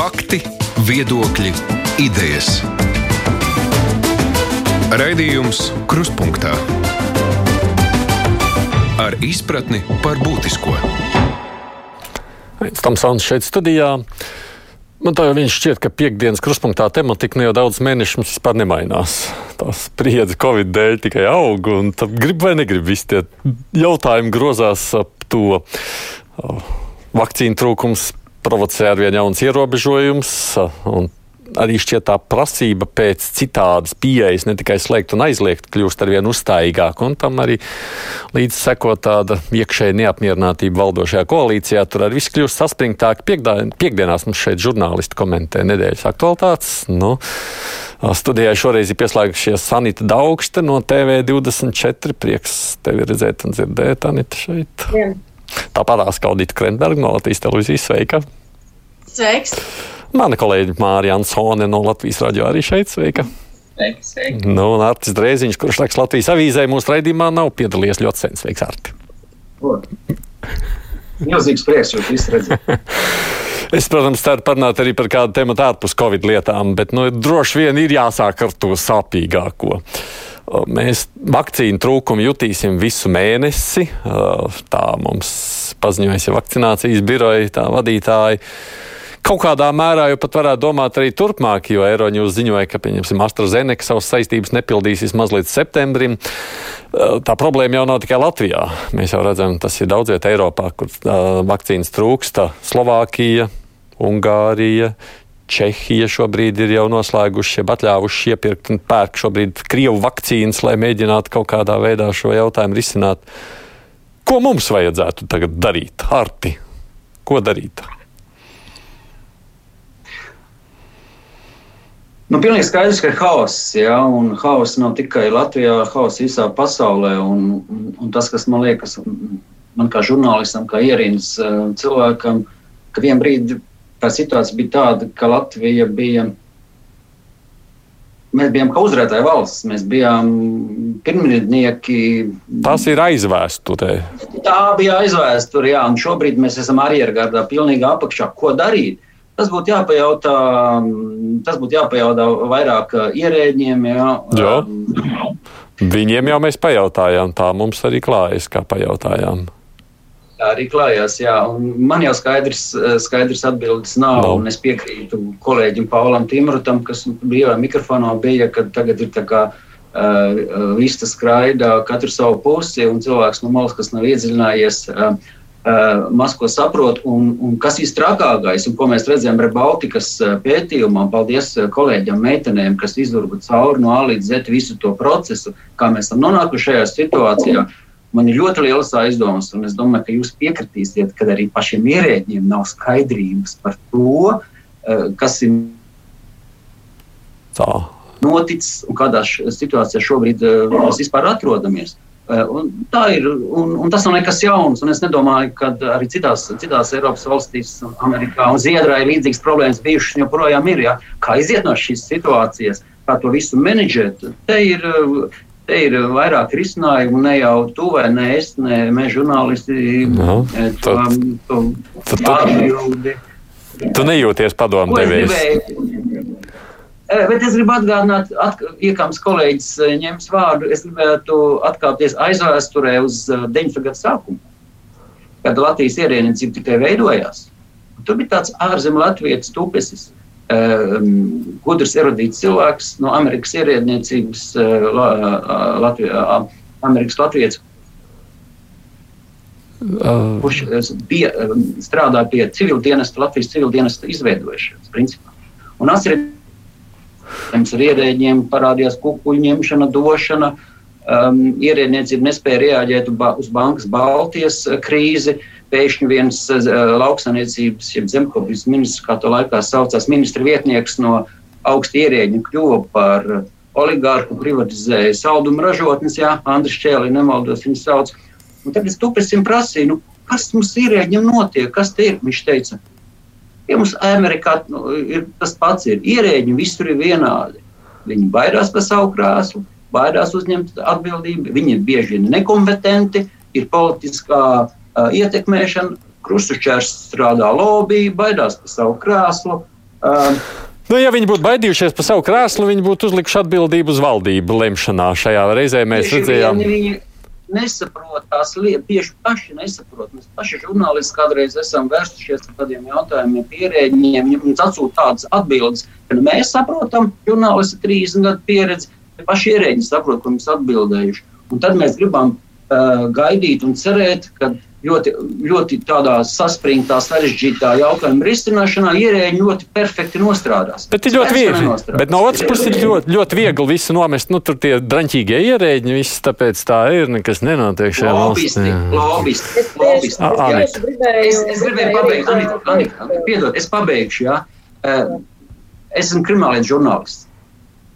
Fakti, viedokļi, idejas. Raidījums Krustpunktā ar izpratni par būtisko. Tamsons šeit studijā. Man tā jau šķiet, ka piekdienas kruspunktā tematika ne jau daudz mēnešus vispār nemainās. Tā spriedze Covid dēļ tikai aug, un grib vai negrib, visi tie jautājumi grozās ap to. Vakcīnu trūkums provocē ar vien jauns ierobežojums, arī šķiet tā prasība pēc citādas pieejas, ne tikai slēgt un aizliegt, kļūst ar vien uzstājīgāk. Un tam arī līdz seko tāda iekšēja neapmierinātība valdošajā koalīcijā. Tur arī viss kļūst saspringtāk. Piekdienās mums šeit žurnālisti komentē nedēļas aktualitātes. Nu, studijai šoreiz ir pieslēgušies Sanita Daugšte no TV24. Prieks tevi redzēt un dzirdēt, Anita, šeit. Jā. Tāpat Askaudīta Krenberga no Latvijas televīzijas. Sveika! Sveiks! Mana kolēģe Mārija Ansone no Latvijas radio arī šeit. Sveika! Sveiki, sveiki. Nu, un Artis Drēziņš, kurš raksta Latvijas avīzē, mūsu raidījumā nav piedalījies ļoti sen. Sveiks, Arti! Milzīgs prieks jūs visi redzēt. Es, protams, ceru parunāt arī par kādu tematu ārpus Covid lietām, bet nu, droši vien ir jāsāk ar to sāpīgāko. Mēs vakcīnu trūkumu jutīsim visu mēnesi. Tā mums paziņoja vakcinācijas biroja vadītāji. Kaut kādā mērā jau pat varētu domāt arī turpmāk, jo Eiroņūs ziņoja, ka, pieņemsim, AstraZeneca savas saistības nepildīs vismaz līdz septembrim. Tā problēma jau nav tikai Latvijā. Mēs jau redzam, tas ir daudz vietā Eiropā, kur uh, vakcīnas trūksta. Slovākija, Ungārija, Čehija šobrīd ir jau noslēguši, jau atļāvuši iepirkt un pērk šobrīd Krievu vakcīnas, lai mēģinātu kaut kādā veidā šo jautājumu risināt. Ko mums vajadzētu tagad darīt? Arti, ko darīt? Nu, pilnīgi skaidrs, ka ir haoss, ja, haoss nav tikai Latvijā, haoss visā pasaulē. Un, un, un tas, kas man liekas, man kā žurnālistam, kā ierīnas eh, cilvēkam, ka vienā brīdī tā situācija bija tāda, ka Latvija bija. Mēs bijām kā uzvarētāja valsts, mēs bijām pirmrindnieki. Tas ir aizvēsturē. Tā bija aizvēsture, jā, un šobrīd mēs esam arjergardā, pilnīgi apakšā. Ko darīt? Tas būtu jāpajautā, tas būtu jāpajautā vairāk uh, ierēģiem. Jā. Jā. Viņiem jau mēs pajautājām, tā mums arī klājas, kā pajautājām. Tā arī klājās, jā. Un man jau skaidrs, uh, skaidrs atbildes nav. No. Es piekrītu kolēģim Paulam Timrutam, kas brīvā mikrofonā bija, ka tagad ir tā kā uh, vista skraida katru savu pusi, un cilvēks no malas, kas nav iedziļinājies. Uh, Uh, maz ko saprot, un, un kas ir trakākais, un ko mēs redzējām Rebaltikas pētījumā. Paldies kolēģiem, meitenēm, kas izurba cauri no A līdz Z visu to procesu, kā mēs esam nonākuši šajā situācijā. Man ir ļoti lielas aizdomas, un es domāju, ka jūs piekritīsiet, ka arī pašiem ierēģiem nav skaidrības par to, uh, kas ir Tā. noticis un kādā situācijā šobrīd uh, mēs vispār atrodamies. Eh, un tā ir, un, un tas nav nekas jauns. Es nedomāju, ka arī citās, citās Eiropas valstīs, Amerikā un Zviedrijā ir līdzīgas problēmas bijušas, un joprojām ir. Ja? Kā iziet no šīs situācijas, kā to visu menedžēt, te ir, te ir vairāk risinājumu. Ne jau tu vai ne es, ne mēs žurnālisti. No, eh, tad, to, to, tad, tu, nejūties padomdevējs. Eh, bet es gribu atgādināt, iekams kolēģis eh, ņems vārdu. Es gribētu atkāpties aizvēsturē uz 90. Eh, gadu sākumu, kad Latvijas ierēdniecība tikai veidojās. Tur bija tāds ārzemju latviešu tupesis, gudrs, erudīts cilvēks no Amerikas ierēdniecības, Latvijā, Amerikas latviešu. Uh. Kurš bija, strādāja pie civil dienesta, Latvijas civil dienesta izveidošanas principā. Un atcerieties, ar ierēģiem parādījās kukuļu ņemšana, došana. Um, ierēdniecība nespēja reaģēt uz bankas Baltijas uh, krīzi. Pēkšņi viens uh, lauksaniecības, jeb zemkopības ministrs, kā to laikā saucās, ministra vietnieks no augsta ierēģņa kļuva par uh, oligārhu, privatizēja saldumu ražotnes, jā, Andris Čēlī, nemaldos viņu sauc. Un tad es tupesim prasīju, nu, kas mums ierēģiem notiek, kas te ir? Viņš teica, Ja mums Amerikā nu, ir tas pats, ir ierēģi, visur ir vienādi. Viņi baidās par savu krāsu, baidās uzņemt atbildību, viņi ir bieži nekompetenti, ir politiskā uh, ietekmēšana, krustušķērs strādā lobby, baidās par savu krāslu. Uh, Nu, ja viņi būtu baidījušies par savu krēslu, viņi būtu uzlikuši atbildību uz valdību lemšanā. Šajā reizē mēs Tieši redzējām, Viņi nesaprot tās lietas, tieši paši nesaprot. Mēs paši žurnālisti kādreiz esam vērstušies ar tādiem jautājumiem, pierēģiem. Mums atsūta tādas atbildes, ka mēs saprotam, žurnālisti 30 gadu pieredzi, bet paši ierēģi saprot, ko mums atbildējuši. Un tad mēs gribam uh, gaidīt un cerēt, ka ļoti, ļoti tādā saspringtā, sarežģītā jautājuma risināšanā ierēģi ļoti perfekti nostrādās. Bet ir ļoti viegli. Bet no otras puses ir ļoti, ļoti viegli visu nomest. Nu, tur tie draņķīgie ierēģi, viss tāpēc tā ir, nekas nenotiek šajā valstī. lobbyisti, Es. Anita. tieši gribēju, Es, es gribēju pabeigt, Anita, Anita, piedod, es pabeigšu. Jā. Eh, Es esmu kriminālietu žurnālists.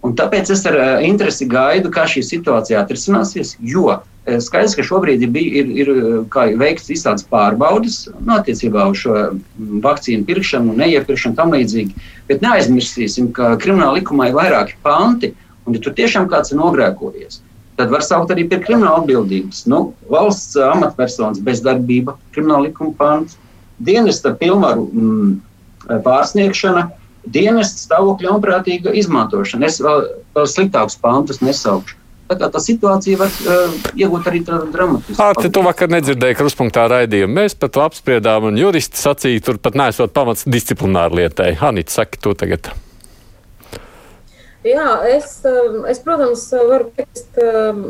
Un tāpēc es ar eh, interesi gaidu, kā šī situācija atrisināsies. Jo eh, skaidrs, ka šobrīd ir, ir, ir eh, veikts visādas pārbaudes nu, attiecībā uz šo mm, vakcīnu pirkšanu, neiepirkšanu tam līdzīgi. Bet neaizmirsīsim, ka krimināla likumā ir vairāki panti, un ja tur tiešām kāds ir nogrēkojies, tad var saukt arī pie krimināla atbildības. Nu, valsts eh, amatpersonas bezdarbība, krimināla likuma pants, dienesta pilnvaru mm, pārsniegšana, dienesta stāvokļa ļaunprātīga izmantošana. Es vēl, vēl sliktākus pantus nesaukšu. Tā situācija var uh, iegūt arī tādu dramatisku. Ārti, tu vakar nedzirdēji kruspunktā raidījumu. Mēs par to apspriedām, un juristi sacīja, tur pat nesot pamats disciplināru lietai. Anita, saki to tagad. Jā, es, um, es, protams, varu piekrist um,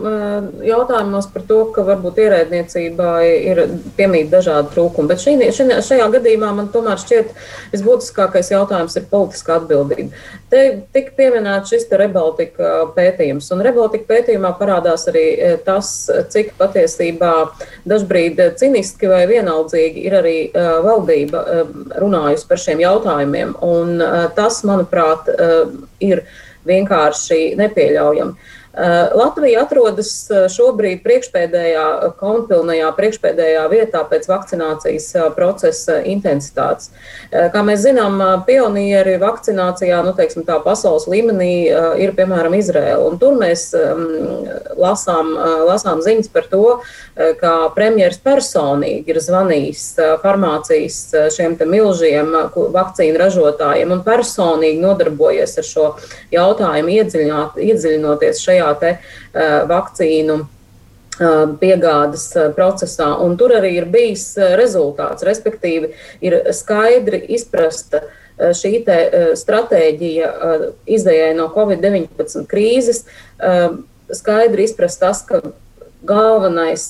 jautājumos par to, ka varbūt ierēdniecībā ir piemīt dažādi trūkumi. Bet šī, šī, šajā gadījumā man tomēr šķiet visbūtiskākais jautājums ir politiskā atbildība. Te tika pieminēts šis Rebaltika pētījums. Un Rebaltika pētījumā parādās arī eh, tas, cik patiesībā dažbrīd ciniski vai vienaldzīgi ir arī uh, valdība uh, runājusi par šiem jautājumiem. Un tas, manuprāt, ir vienkārši nepieļaujami. Uh, Latvija atrodas uh, šobrīd priekšpēdējā, konpilnajā priekšpēdējā vietā pēc vakcinācijas procesa intensitātes. Kā mēs zinām, pionieri vakcinācijā, nu, teiksim, tā pasaules līmenī ir, piemēram, Izraela. Un tur mēs um, lasām, lasām ziņas par to, ka premjeras personīgi ir zvanījis farmācijas šiem milžiem vakcīnu ražotājiem un personīgi nodarbojies ar šo jautājumu, iedziļinoties šajā te uh, vakcīnu uh, piegādes uh, procesā. Un tur arī ir bijis rezultāts, respektīvi, ir skaidri izprasta šī te, stratēģija izējai no Covid-19 krīzes, skaidri izprast tas, ka galvenais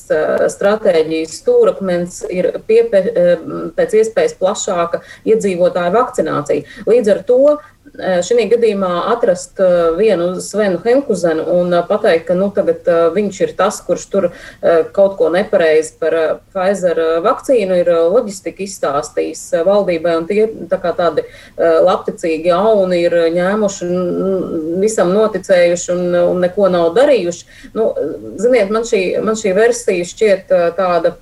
stratēģijas stūrakmens ir piepe, pēc iespējas plašāka iedzīvotāju vakcinācija. Līdz ar to šī gadījumā atrast vienu Svenu Henkuzenu un pateikt, ka nu, tagad viņš ir tas, kurš tur kaut ko nepareizi par Pfizer vakcīnu ir loģistika izstāstījis valdībai, un tie tā kā tādi labticīgi jauni ir ņēmuši, un visam noticējuši un, un neko nav darījuši. Nu, ziniet, man šī, man šī versija šķiet tāda.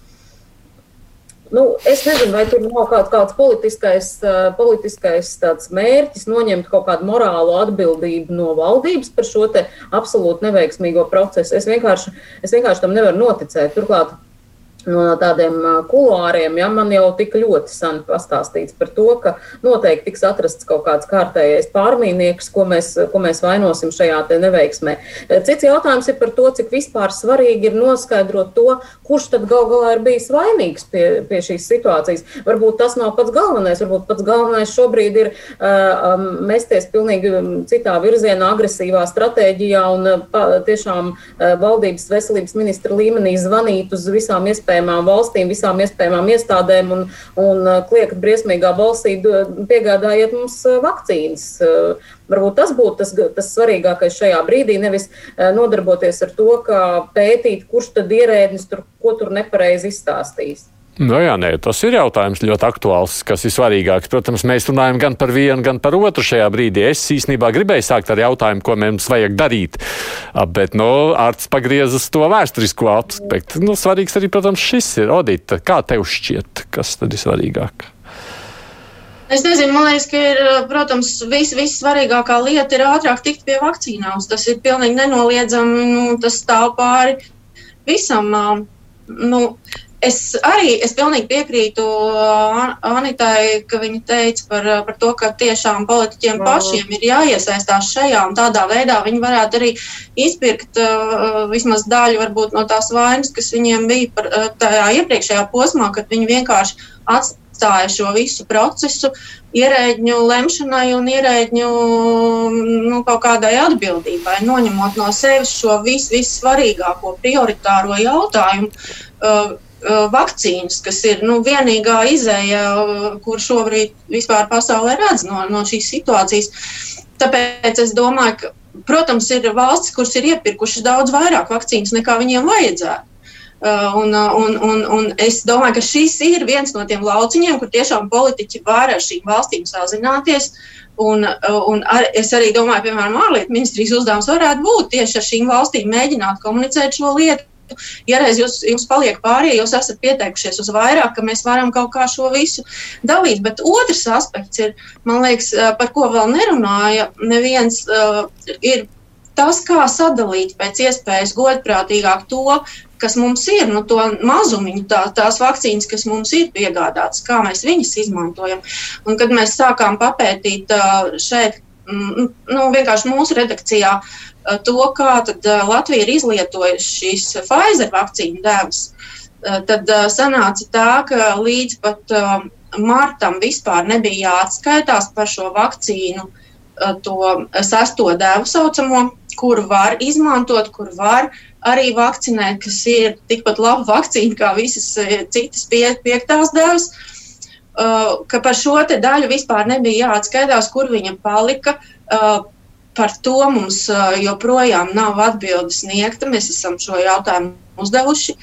Nu, es nezinu, vai tur nav kaut kāds politiskais, uh, politiskais mērķis noņemt kaut kādu morālo atbildību no valdības par šo absolūti neveiksmīgo procesu. Es vienkārši, es vienkārši tam nevaru noticēt. Turklāt no tādiem kuluāriem, ja man jau tik ļoti sen pastāstīts par to, ka noteikti tiks atrasts kaut kāds kārtējais pārmīnieks, ko mēs, ko mēs vainosim šajā neveiksmē. Cits jautājums ir par to, cik vispār svarīgi ir noskaidrot to, kurš tad gal galā ir bijis vainīgs pie, pie šīs situācijas. Varbūt tas nav pats galvenais, varbūt pats galvenais šobrīd ir uh, mesties pilnīgi citā virzienā, agresīvā stratēģijā un uh, tiešām uh, valdības veselības ministra līmenī zvanīt uz visām iespējām iespējamām valstīm, visām iespējamām iestādēm un, un uh, kliekat briesmīgā balsī, piegādājiet mums uh, vakcīnas. Uh, Varbūt tas būtu tas, tas svarīgākais šajā brīdī, nevis nodarboties ar to, kā pētīt, kurš tad ierēdnis tur, ko tur nepareizi izstāstīs. Nu, jā, nē, tas ir jautājums ļoti aktuāls, kas ir svarīgāks. Protams, mēs runājam gan par vienu, gan par otru šajā brīdī. Es īstenībā gribēju sākt ar jautājumu, ko mums vajag darīt. Bet, nu, ārsts pagriezas to vēsturisko aspektu. Nu, svarīgs arī, protams, šis ir. Odita, kā tev šķiet, kas tad ir svarīgāk? Es nezinu, man liekas, ka ir, protams, vis svarīgākā lieta ir ātrāk tikt pie vakcīnām. Tas ir pilnīgi nenoliedzami, nu, tas stāv pāri visam. Nu, es arī es pilnīgi piekrītu Anitai, ka viņa teica par, par to, ka tiešām politiķiem pašiem ir jāiesaistās šajā un tādā veidā viņi varētu arī izpirkt uh, vismaz daļu varbūt, no tās vainas, kas viņiem bija par, uh, tajā iepriekšējā posmā, kad viņi vienkārši atstāja šo visu procesu ierēģņu lemšanai un ierēģņu nu, kaut kādai atbildībai, noņemot no sevis šo vis, vissvarīgāko prioritāro jautājumu. Uh, Vakcīnas, kas ir nu, vienīgā izēja, uh, kur šobrīd vispār pasaulē redz no, no šīs situācijas. Tāpēc es domāju, ka, protams, ir valstis, kuras ir iepirkušas daudz vairāk vakcīnas nekā viņiem vajadzētu. Uh, un, uh, un, un, un es domāju, ka šis ir viens no tiem lauciņiem, kur tiešām politiķi var ar šīm valstīm sazināties. Un, uh, un ar, es arī domāju, piemēram, ārlietu ministrijas uzdevums varētu būt tieši ar šīm valstīm mēģināt komunicēt šo lietu. Ja reiz jūs, jums paliek pāri, jūs esat pieteikušies uz vairāk, ka mēs varam kaut kā šo visu dalīt. Bet otrs aspekts ir, man liekas, par ko vēl nerunāja neviens, ir tas, kā sadalīt pēc iespējas godprātīgāk to, kas mums ir, nu, to mazumiņu, tā, tās vakcīnas, kas mums ir piegādātas, kā mēs viņas izmantojam. Un kad mēs sākām papētīt šeit, nu, vienkārši mūsu redakcijā, to, kā Latvija ir izlietojusi šīs Pfizer vakcīnu devas, tad sanāca tā, ka līdz pat martam vispār nebija jāatskaitās par šo vakcīnu, to sesto devu saucamo, kuru var izmantot, kur var arī vakcinēt, kas ir tikpat laba vakcīna kā visas citas pie, piektās devas. Uh, ka par šo daļu vispār nebija jāatskaitās, kur viņa palika. Uh, par to mums joprojām nav atbildes sniegta. Mēs esam šo jautājumu uzdevuši.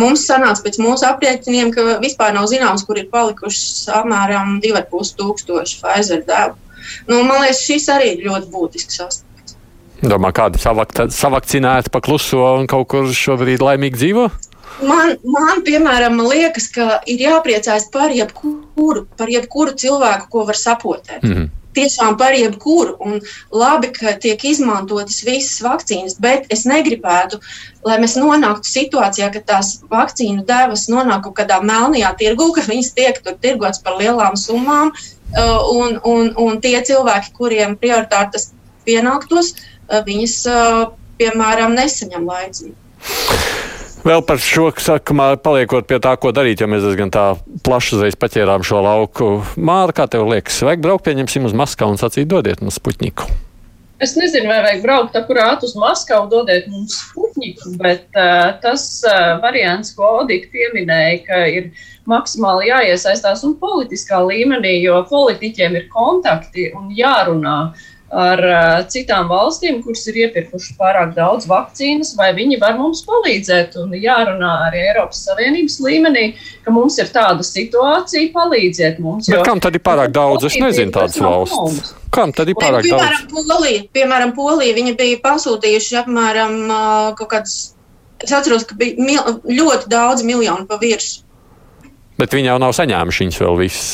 Mums sanāca pēc mūsu aprēķiniem, ka vispār nav zināms, kur ir palikušas apmēram 2,5 tūkstoši Pfizer devu. Nu, man liekas, šis arī ir ļoti būtisks aspekts. Domā, kādi savakcinēti pa kluso un kaut kur šobrīd laimīgi dzīvo? Man, man, piemēram, liekas, ka ir jāpriecājas par jebkuru, par jebkuru cilvēku, ko var sapotēt. Mm -hmm. Tiešām par jebkuru. Un labi, ka tiek izmantotas visas vakcīnas, bet es negribētu, lai mēs nonāktu situācijā, ka tās vakcīnu devas nonāk kaut kādā melnajā tirgu, ka viņas tiek tur tirgotas par lielām summām, uh, un, un, un tie cilvēki, kuriem prioritāri tas pienāktos, uh, viņas, piemēram, nesaņem laiciņu. Vēl par šo sakamā, paliekot pie tā, ko darīt, jo mēs diezgan tā plaši uzreiz paķērām šo lauku. Māra, kā tev liekas, vajag braukt, pieņemsim uz Maskavu un sacīt, dodiet mums puķņiku. Es nezinu, vai vajag braukt akurāt uz Maskavu, dodiet mums puķņiku, bet uh, tas uh, variants, ko Odika pieminēja, ka ir maksimāli jāiesaistās un politiskā līmenī, jo politiķiem ir kontakti un jārunā. Uh, ar uh, citām valstīm, kuras ir iepirkušas pārāk daudz vakcīnas, vai viņi var mums palīdzēt. Un jārunā arī Eiropas Savienības līmenī, ka mums ir tāda situācija, palīdziet mums. Jo, Bet kam tad ir pārāk daudz? Es nezinu tādas valsts. Kam tad ir pārāk piemēram, daudz? Polija, piemēram, Polija, viņi bija pasūtījuši apmēram uh, kaut kādas, es atceros, ka bija mil, ļoti daudz miljonu pa virsmu. Bet viņi jau nav saņēmuši viņus vēl visus.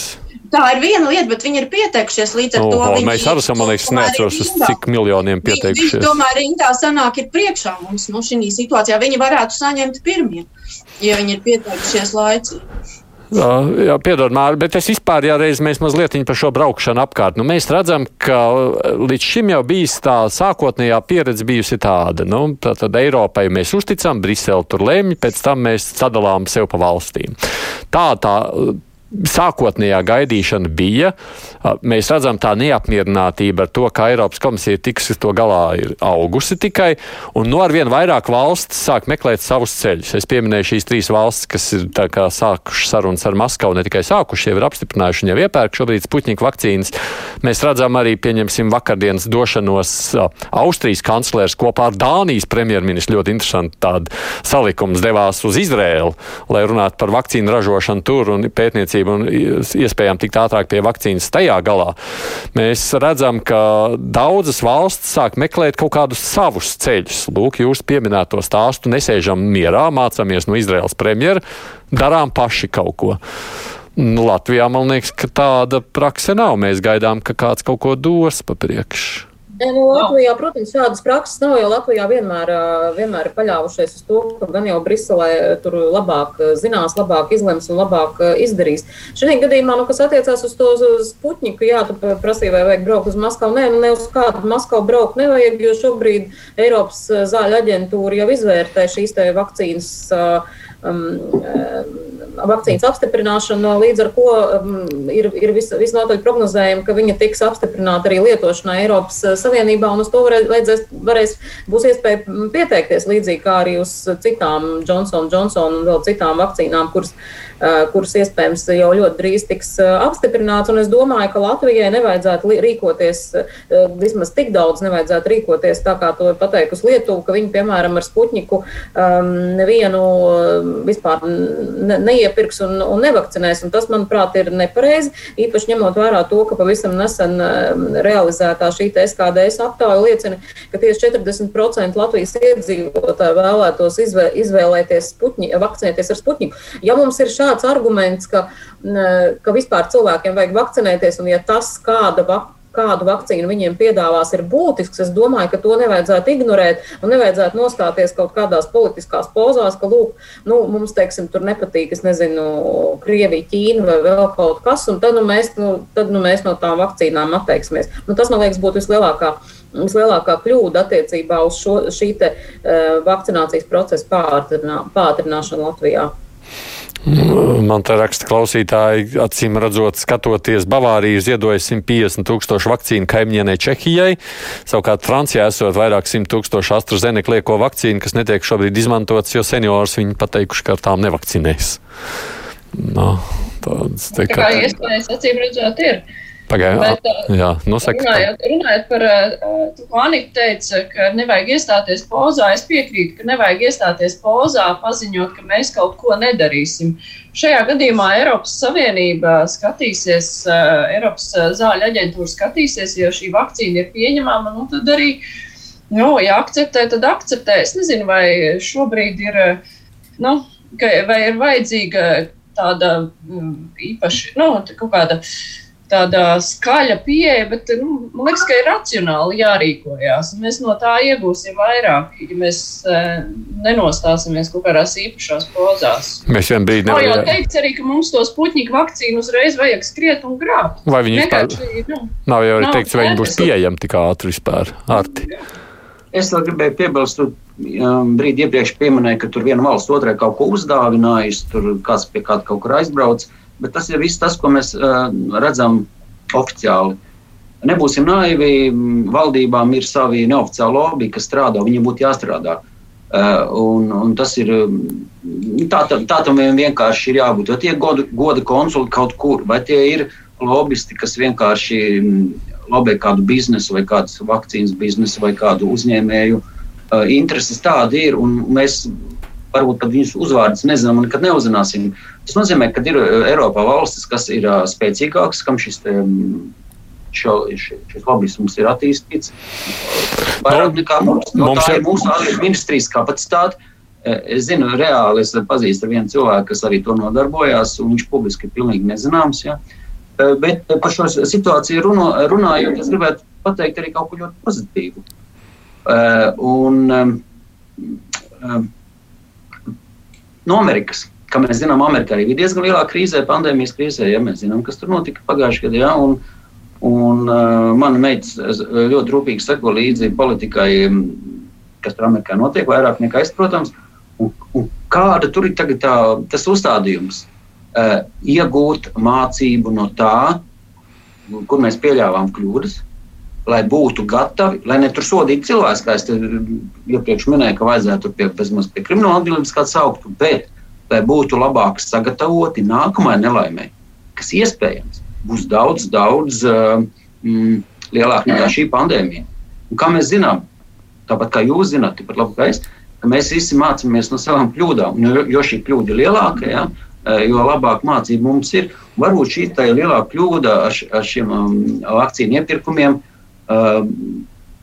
Tā ir viena lieta, bet viņi ir pieteikušies līdz ar no, to. Mēs arī esam, man liekas, uz cik miljoniem pieteikušies. Viņi, tomēr rindā sanāk ir priekšā mums nu, šī situācijā. Viņi varētu saņemt pirmie, ja viņi ir pieteikušies laicīgi. Jā, piedod, Mārtiņ, bet es vispār, ja reiz mēs mazliet par šo braukšanu apkārt, nu, mēs redzam, ka līdz šim jau bijis tā sākotnējā pieredze bijusi tāda, nu, tā tad Eiropai mēs uzticam, Brisele tur lemj, pēc tam mēs sadalām sev pa valstīm. Tā tā sākotnējā gaidīšana bija. Mēs redzam, tā neapmierinātība ar to, kā Eiropas komisija tiks to galā, ir augusi tikai, un no nu ar vien vairāk valsts sāk meklēt savus ceļus. Es pieminēju šīs trīs valstis, kas ir sākušas sarunas ar Maskavu, ne tikai sākuši, jau ir apstiprinājuši, jau iepērk šobrīd Sputņika vakcīnas. Mēs redzam arī, pieņemsim, vakardienas došanos Austrijas kanclers kopā ar Dānijas premjerministru ļoti interesantu tādu salikums devās uz Izrēlu, lai runātu par vakcīnu ražošanu tur un pētniecību palīdzību un iespējām tikt ātrāk pie vakcīnas tajā galā, mēs redzam, ka daudzas valsts sāk meklēt kaut kādus savus ceļus. Lūk, jūs pieminēto stāstu nesēžam mierā, mācāmies no Izraels premjera, darām paši kaut ko. Latvijā man liekas, ka tāda prakse nav. Mēs gaidām, ka kāds kaut ko dos pa priekšu. Nu, Latvijā, protams, šādas prakses nav, jo Latvijā vienmēr, vienmēr ir paļāvušies uz to, ka gan jau Briselē tur labāk zinās, labāk izlems un labāk izdarīs. Šajā gadījumā, nu, kas attiecās uz to uz Puķņiku, jā, tu prasīji, vai vajag braukt uz Maskavu. Nē, nu, ne uz kādu Maskavu braukt nevajag, jo šobrīd Eiropas zāļu aģentūra jau izvērtē šīs te vakcīnas. Um, vakcīnas apstiprināšanu, līdz ar to um, ir, ir vis, visnotaļ prognozējumi, ka viņa tiks apstiprināta arī lietošanā Eiropas uh, Savienībā, un uz to varēs, varēs, būs iespēja pieteikties līdzīgi kā arī uz citām Johnson Johnson un vēl citām vakcīnām, kuras Eh, kuras iespējams jau ļoti drīz tiks apstiprināts. Un es domāju, ka Latvijai nevajadzētu rīkoties vismaz tik daudz, nevajadzētu rīkoties tā, kā to ir pateikusi Lietuva, ka viņi, piemēram, ar Sputniku nevienu vispār ne, neiepirks un, un nevakcinēs. Un tas, manuprāt, ir nepareizi. Īpaši ņemot vērā to, ka pavisam nesen realizētā šī SKDS aptāja liecina, ka tieši 40% Latvijas iedzīvotāji vēlētos izvē, izvēlēties Sputni, vakcinēties ar Sputniku. Ja mums ir šādi tāds arguments, ka, ka vispār cilvēkiem vajag vakcinēties, un ja tas kāda vakcīna kādu vakcīnu viņiem piedāvās, ir būtisks. Es domāju, ka to nevajadzētu ignorēt un nevajadzētu nostāties kaut kādās politiskās pozās, ka, lūk, nu, mums, teiksim, tur nepatīk, es nezinu, Krievija, Ķīna vai vēl kaut kas, un tad nu, mēs, nu, tad, nu, mēs no tām vakcīnām atteiksimies. Nu, tas, man liekas, būtu vislielākā. Vislielākā kļūda attiecībā uz šo, šī te, uh, vakcinācijas procesa pātrinā, pātrināšanu Latvijā. Man te raksta klausītāji, acīm redzot, skatoties, Bavārija ziedoja 150 tūkstošu vakcīnu kaimiņienei Čehijai. Savukārt Francijā esot vairāk simt tūkstošu AstraZeneca lieko vakcīnu, kas netiek šobrīd izmantotas, jo seniors viņi pateikuši, ka ar tām nevakcinēs. No, tāds, tā kā, tā kā iespējas acīm redzot ir. Pagaidiet, jā, nosaka. Runājot, runājot par to, ko Anika teica, ka nevajag iestāties pozā, es piekrītu, ka nevajag iestāties pozā, paziņot, ka mēs kaut ko nedarīsim. Šajā gadījumā Eiropas Savienība skatīsies, Eiropas zāļu aģentūra skatīsies, ja šī vakcīna ir pieņemama, nu tad arī, nu, ja akceptē, tad akceptē. Es nezinu, vai šobrīd ir, nu, vai ir vajadzīga tāda mm, īpaši, nu, kaut kāda. Uh, tāda skaļa pieeja, bet nu, man liekas, ka ir racionāli jārīkojas. Mēs no tā iegūsim vairāk, ja mēs e, nenostāsimies kaut kādās īpašās pozās. Mēs vienā brīdī nevaram. Jā, jau teicu arī, ka mums tos puķņu vakcīnu uzreiz vajag skriet un grābt. Vai viņi vispār? Nu, nav jau arī teikts, vai viņi būs pieejami tik ātri vispār. Arti. Es vēl gribēju piebilst, tu um, brīdi iepriekš pieminēji, ka tur viena valsts otrai kaut ko uzdāvinājusi, tur kāds pie kāda kaut kur aizbraucis bet tas ir viss tas, ko mēs uh, redzam oficiāli. Nebūsim naivi, valdībām ir savi neoficiāli lobby, kas strādā, viņiem būtu jāstrādā. Uh, un, un tas ir tā, tā, tā tam vienkārši ir jābūt. Vai tie goda, goda konsuli kaut kur, vai tie ir lobbyisti, kas vienkārši lobē kādu biznesu, vai kādas vakcīnas biznesu, vai kādu uzņēmēju uh, intereses. Tādi ir. Mēs varbūt pat viņus uzvārdus nezinām un nekad neuzzināsim. Tas nozīmē, ka ir uh, Eiropā valstis, kas ir uh, spēcīgākas, kam šis, um, šo, šis lobbyisms ir attīstīts vairāk nekā mums. No, mums tā ir mūsu ārlietu ministrijas kapacitāte. Es zinu, reāli es pazīstu vienu cilvēku, kas arī to nodarbojās, un viņš publiski ir pilnīgi nezināms. Ja? Bet par šo situāciju runo, runājot, es gribētu pateikt arī kaut ko ļoti pozitīvu. Un, no Amerikas. Kā mēs zinām, Amerikā arī bija diezgan lielā krīzē, pandēmijas krīzē. Ja mēs zinām, kas tur notika pagājušajā gadā. Ja, un, un uh, mana meita ļoti rūpīgi seko līdzi politikai, kas tur Amerikā notiek, vairāk nekā es, protams. Un, un kāda tur ir tagad tā, tas uzstādījums? Uh, iegūt mācību no tā, kur mēs pieļāvām kļūdas, lai būtu gatavi, lai ne tur sodītu cilvēku, kā es iepriekš minēju, ka vajadzētu pie, pie krimināla atbildības kāds sauktu, bet lai būtu labāk sagatavoti nākamajai nelaimē, kas iespējams būs daudz, daudz uh, mm, lielāka nekā šī pandēmija. Un kā mēs zinām, tāpat kā jūs zināt, tikpat labi kā es, ka mēs visi mācāmies no savām kļūdām, jo, jo šī kļūda ir lielāka. Ja, jo labāk mācība mums ir. Varbūt šī ir lielākā kļūda ar, ar šiem um, vakcīnu iepirkumiem,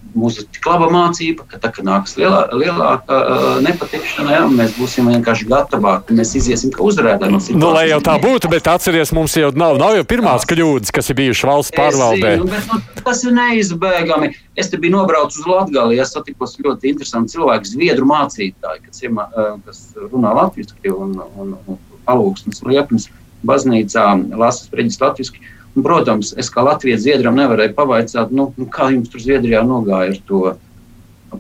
uh, mūsu tik laba mācība, ka tā, kad nāks lielā, lielāka uh, nepatikšana, ja, mēs būsim vienkārši gatavāki. Mēs iziesim kā uzvarētāji. Nu, lai jau tā būtu, bet atcerieties, mums jau nav, nav jau pirmās kļūdas, kas ir bijušas valsts pārvaldē. Zinu, bet, nu, tas ir neizbēgami. Es te biju nobraucis uz Latviju, es satikos ļoti interesantu cilvēku, zviedru mācītāju, kas, iemā, kas runā latviešu un, un, un palūksnes liepnes baznīcā, lasas preģis latviešu. Protams, es kā Latvijas Zviedram nevarēju pavaicāt, nu, nu, kā jums tur Zviedrijā nogāja ar to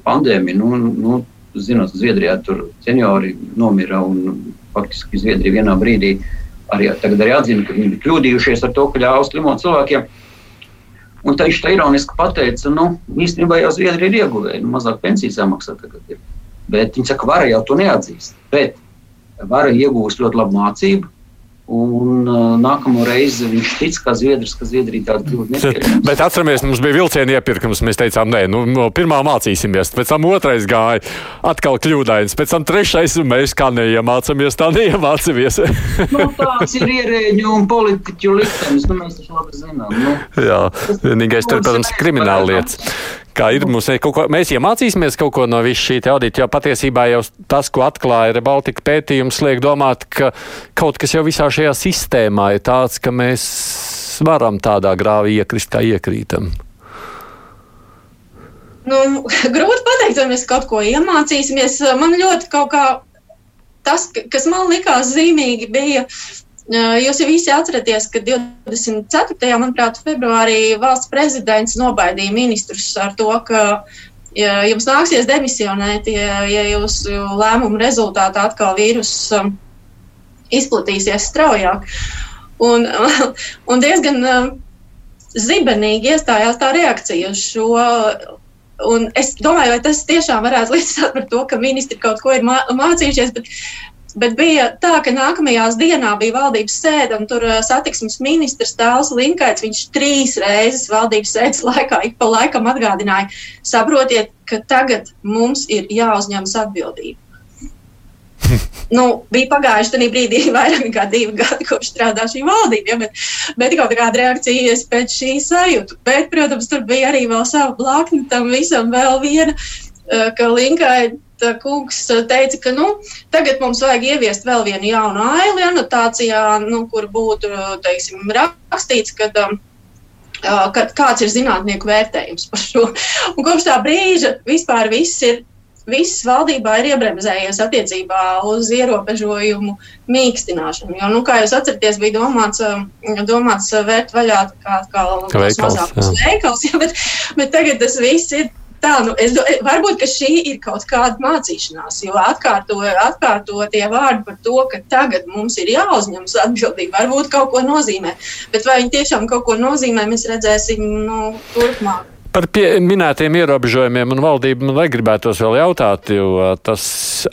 pandēmiju. Nu, nu, zinot, Zviedrijā tur seniori nomira un faktiski Zviedrija vienā brīdī arī, arī atzina, ka viņi bija kļūdījušies ar to, ka ļāva slimot cilvēkiem. Un tā tā ironiski pateica, nu, īstenībā jau Zviedrija ir ieguvēja, nu, mazāk pensijas samaksā tagad ir. Bet viņi saka, vara jau to neatzīst. Bet vara iegūst ļoti labu mācību, Un uh, nākamo reizi viņš tic, ka Zviedrijas, ka Zviedrija tāda kļūda nepieļaus. Bet atceramies, mums bija vilciena iepirkums. Mēs teicām, nē, nu, no pirmā mācīsimies, pēc tam otrais gāja atkal kļūdains, pēc tam trešais, un mēs kā neiemācāmies, tā neiemācāmies. nu, tāds ir ierēģu un politiķu liktenis, nu, mēs taču labi zinām. Nu. Jā, vienīgais tur, protams, krimināla lietas kā ir. Mums ir kaut ko, mēs iemācīsimies kaut ko no visu šī audita, jo patiesībā jau tas, ko atklāja Rebaltika pētījums, liek domāt, ka kaut kas jau visā šajā sistēmā ir tāds, ka mēs varam tādā grāvī iekrist, kā iekrītam. Nu, grūti pateikt, vai mēs kaut ko iemācīsimies. Man ļoti kaut kā tas, kas man likās zīmīgi, bija Jūs jau visi atceraties, ka 24. manuprāt, februārī valsts prezidents nobaidīja ministrus ar to, ka ja jums nāksies demisionēt, ja, ja jūsu lēmumu rezultātā atkal vīrus izplatīsies straujāk. Un, un diezgan zibenīgi iestājās tā reakcija uz šo. Un es domāju, vai tas tiešām varētu liecināt par to, ka ministri kaut ko ir mācījušies, bet Bet bija tā, ka nākamajās dienā bija valdības sēde, un tur satiksmes ministrs Tāls Linkaits, viņš trīs reizes valdības sēdes laikā ik pa laikam atgādināja, saprotiet, ka tagad mums ir jāuzņemas atbildība. nu, bija pagājuši tajā brīdī vairāk nekā divi gadi, kopš strādā šī valdība, ja, bet, bet kaut kāda reakcija pēc šī sajūta. Bet, protams, tur bija arī vēl sava blakņa tam visam vēl viena, ka Linkaits kungs teica, ka nu, tagad mums vajag ieviest vēl vienu jaunu aili anotācijā, nu, kur būtu teiksim, rakstīts, ka, ka kāds ir zinātnieku vērtējums par šo. Un kopš tā brīža vispār viss ir. Viss valdībā ir iebremzējies attiecībā uz ierobežojumu mīkstināšanu. Jo, nu, kā jūs atceraties, bija domāts, domāts vērt vaļā kā, kā mazākus veikals, ja, bet, bet tagad tas viss ir Tā, nu, es, varbūt šī ir kaut kāda mācīšanās, jo atkārtotie atkārto vārdi par to, ka tagad mums ir jāuzņemas atbildība, varbūt kaut ko nozīmē. Bet vai viņi tiešām kaut ko nozīmē, mēs redzēsim nu, turpmāk. Par pie, minētiem ierobežojumiem un valdību man gribētos vēl jautāt, jo tas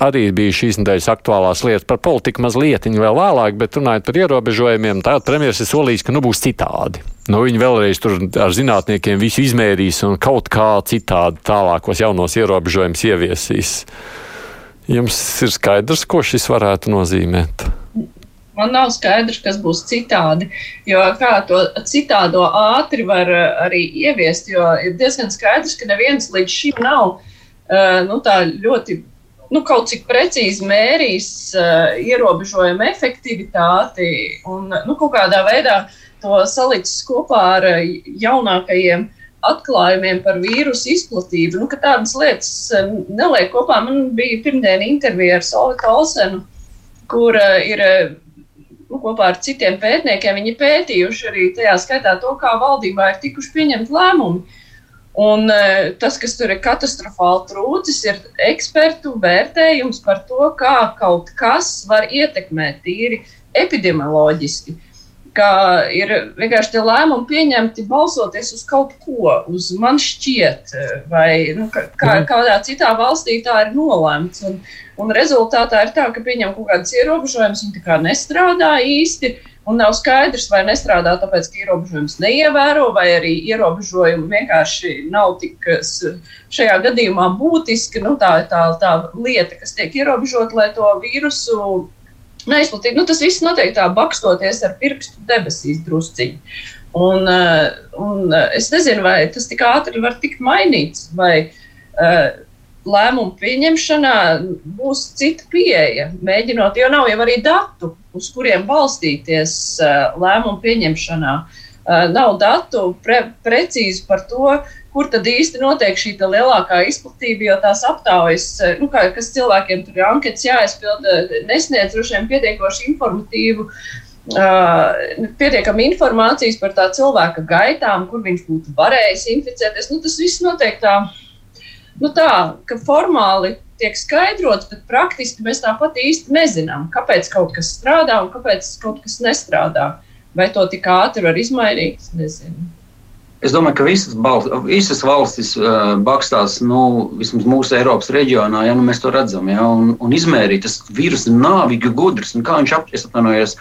arī bija šīs nedēļas aktuālās lietas. Par politiku mazliet vēl vēlāk, bet runājot par ierobežojumiem, tā premjeras ir solījis, ka nu būs citādi. Nu, viņi vēlreiz tur ar zinātniekiem visu izmērīs un kaut kā citādi tālākos jaunos ierobežojumus ieviesīs. Jums ir skaidrs, ko šis varētu nozīmēt? Man nav skaidrs, kas būs citādi, jo kā to citādo ātri var eh, arī ieviest, jo ir diezgan skaidrs, ka neviens līdz šim nav uh, nu, ļoti. Nu, kaut cik precīzi mērīs uh, ierobežojumu efektivitāti un nu, kaut kādā veidā to salicis kopā ar jaunākajiem atklājumiem par vīrusu izplatību. Nu, tādas lietas neliek kopā. Man bija pirmdiena intervija ar Solitu Olsenu, kur uh, ir nu, kopā ar citiem pētniekiem, viņi pētījuši arī tajā skaitā to, kā valdībā ir tikuši pieņemt lēmumi. Un e, tas, kas tur ir katastrofāli trūcis, ir ekspertu vērtējums par to, kā kaut kas var ietekmēt tīri epidemioloģiski ka ir vienkārši tie lēmumi pieņemti balsoties uz kaut ko, uz man šķiet, vai nu, kā, mhm. kādā citā valstī tā ir nolēmts. Un, un rezultātā ir tā, ka pieņem kaut kādas ierobežojumus, viņi tā kā nestrādā īsti. Un nav skaidrs, vai nestrādā tāpēc, ka ierobežojums neievēro, vai arī ierobežojumi vienkārši nav tik šajā gadījumā būtiski. Nu, tā ir tā, tā lieta, kas tiek ierobežota, lai to vīrusu neizplatītu. Nu, tas viss notiek tā, bakstoties ar pirkstu debesīs drusciņi. Un, un es nezinu, vai tas tik ātri var tikt mainīts, vai uh, lēmumu pieņemšanā būs cita pieeja. Mēģinot, jo nav jau arī datu, uz kuriem balstīties uh, lēmumu pieņemšanā. Uh, nav datu pre, precīzi par to, kur tad īsti notiek šī lielākā izplatība, jo tās aptaujas, uh, nu, kā, kas cilvēkiem tur ir anketas jāizpilda, nesniedz droši vien pietiekoši informatīvu. Uh, pietiekami informācijas par tā cilvēka gaitām, kur viņš būtu varējis inficēties. Nu, tas viss notiek tā nu tā, ka formāli tiek skaidrots, bet praktiski mēs tāpat īsti nezinām, kāpēc kaut kas strādā un kāpēc kaut kas nestrādā. Vai to tik ātri var izmainīt? Nezinu. Es domāju, ka visas, balst, visas valstis uh, bakstās, nu, vismaz mūsu Eiropas reģionā, ja nu, mēs to redzam, ja, un, un izmērīt, tas vīrus ir nāvīgi gudrs, un kā viņš apvienojas,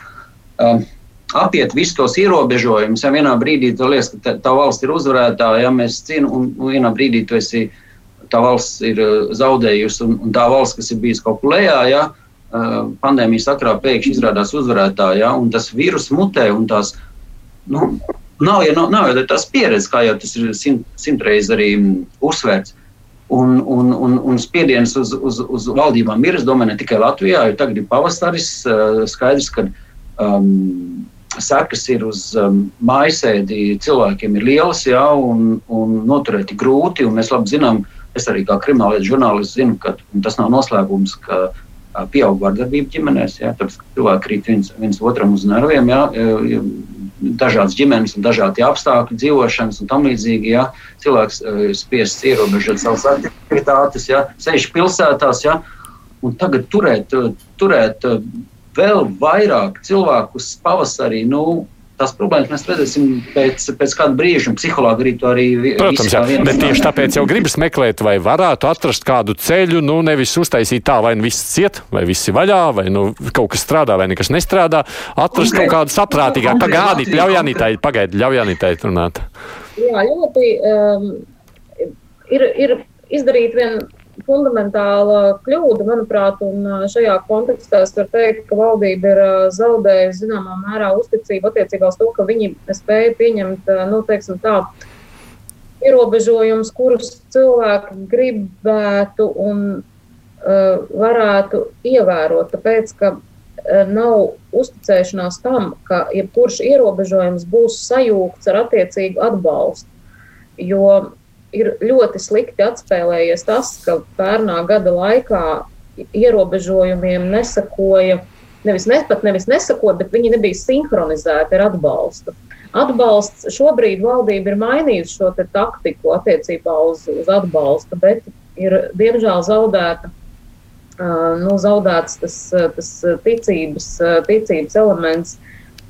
uh, apiet visus tos ierobežojumus. Ja vienā brīdī tu liekas, ka tā, tā valsts ir uzvarētāja, ja mēs cīnām, un, un vienā brīdī tu esi uh, tā valsts ir eh, zaudējusi, un, un tā valsts, kas ir bijusi kaut kur lejā, ja, eh, pandēmijas sakrā pēkšņi izrādās uzvarētājā, ja, un tas vīrus mutē, un tās, nu, nav jau, nav, nav jau tās pieredzes, kā jau tas ir simt, simtreiz arī mm, uzsvērts. Un, un, un, un spiediens uz, uz, uz valdībām ir, es domāju, ne tikai Latvijā, jo tagad ir pavasaris, eh, skaidrs, ka um, sekas ir uz um, mājasēdi cilvēkiem ir lielas, jā, un, un noturēti grūti, un mēs labi zinām, Es arī kā kriminālietu žurnālists zinu, ka tas nav noslēpums, ka pieaug vardarbība ģimenēs. Jā, tāpēc cilvēki krīt viens, viens otram uz nerviem. Jā, dažādas ģimenes un dažādi apstākļi, dzīvošanas un tam līdzīgi. Jā, cilvēks ir spiests ierobežot savas aktivitātes, jā, sēž pilsētās. Jā, un tagad turēt, turēt vēl vairāk cilvēkus pavasarī. Nu, tās problēmas mēs redzēsim pēc, pēc kāda brīža, un psihologi arī to arī. Protams, jā, bet tieši tāpēc jau gribas meklēt, vai varētu atrast kādu ceļu, nu nevis uztaisīt tā, vai nu viss ciet, vai viss ir vaļā, vai nu kaut kas strādā, vai nekas nestrādā. Atrast kaut kādu saprātīgāku, pagaidīt, ļauj Anitai, pagaidi, ļauj Anitai runāt. Jā, ļoti um, ir, ir izdarīt vien fundamentāla kļūda, manuprāt, un šajā kontekstā es varu teikt, ka valdība ir zaudējusi zināmā mērā uzticību attiecībā uz to, ka viņi spēja pieņemt, nu, teiksim tā, ierobežojumus, kurus cilvēki gribētu un uh, varētu ievērot, tāpēc, ka nav uzticēšanās tam, ka jebkurš ierobežojums būs sajūgts ar attiecīgu atbalstu. Jo ir ļoti slikti atspēlējies tas, ka pērnā gada laikā ierobežojumiem nesakoja, nevis, ne, pat nevis nesakoja, bet viņi nebija sinhronizēti ar atbalstu. Atbalsts šobrīd valdība ir mainījusi šo taktiku attiecībā uz, uz atbalstu, bet ir diemžēl zaudēta, nu, zaudēts tas, tas ticības, ticības elements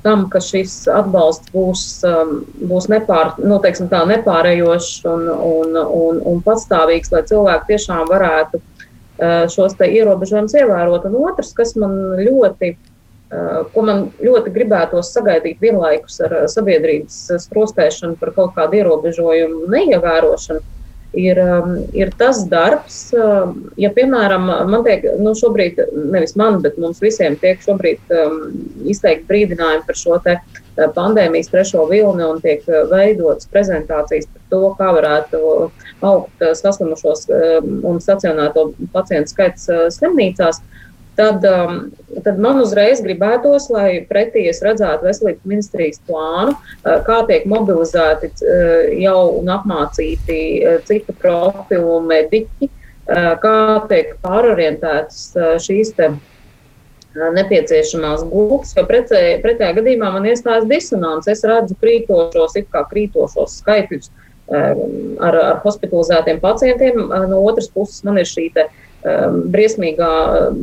tam, ka šis atbalsts būs, um, būs nepār, nu, teiksim, tā, nepārējošs un, un, un, un patstāvīgs, lai cilvēki tiešām varētu uh, šos ierobežojumus ievērot. Un otrs, kas man ļoti, uh, ko man ļoti gribētos sagaidīt vienlaikus ar sabiedrības sprostēšanu par kaut kādu ierobežojumu neievērošanu, ir, um, ir tas darbs, um, ja, piemēram, man tiek, nu, šobrīd, nevis man, bet mums visiem tiek šobrīd um, izteikti brīdinājumi par šo te uh, pandēmijas trešo vilni un tiek uh, veidotas prezentācijas par to, kā varētu augt uh, saslimušos un stacionēto pacientu skaits slimnīcās. Uh, tad, um, tad man uzreiz gribētos, lai pretī es redzētu veselības ministrijas plānu, uh, kā tiek mobilizēti uh, jau un apmācīti uh, citu profilu mediķi, uh, kā tiek pārorientētas uh, šīs te uh, nepieciešamās gultas, jo pretējā, pretējā gadījumā man iestājas disonance. Es redzu krītošos, it kā krītošos skaitļus um, ar, ar hospitalizētiem pacientiem. No otras puses man ir šī te, uh, briesmīgā,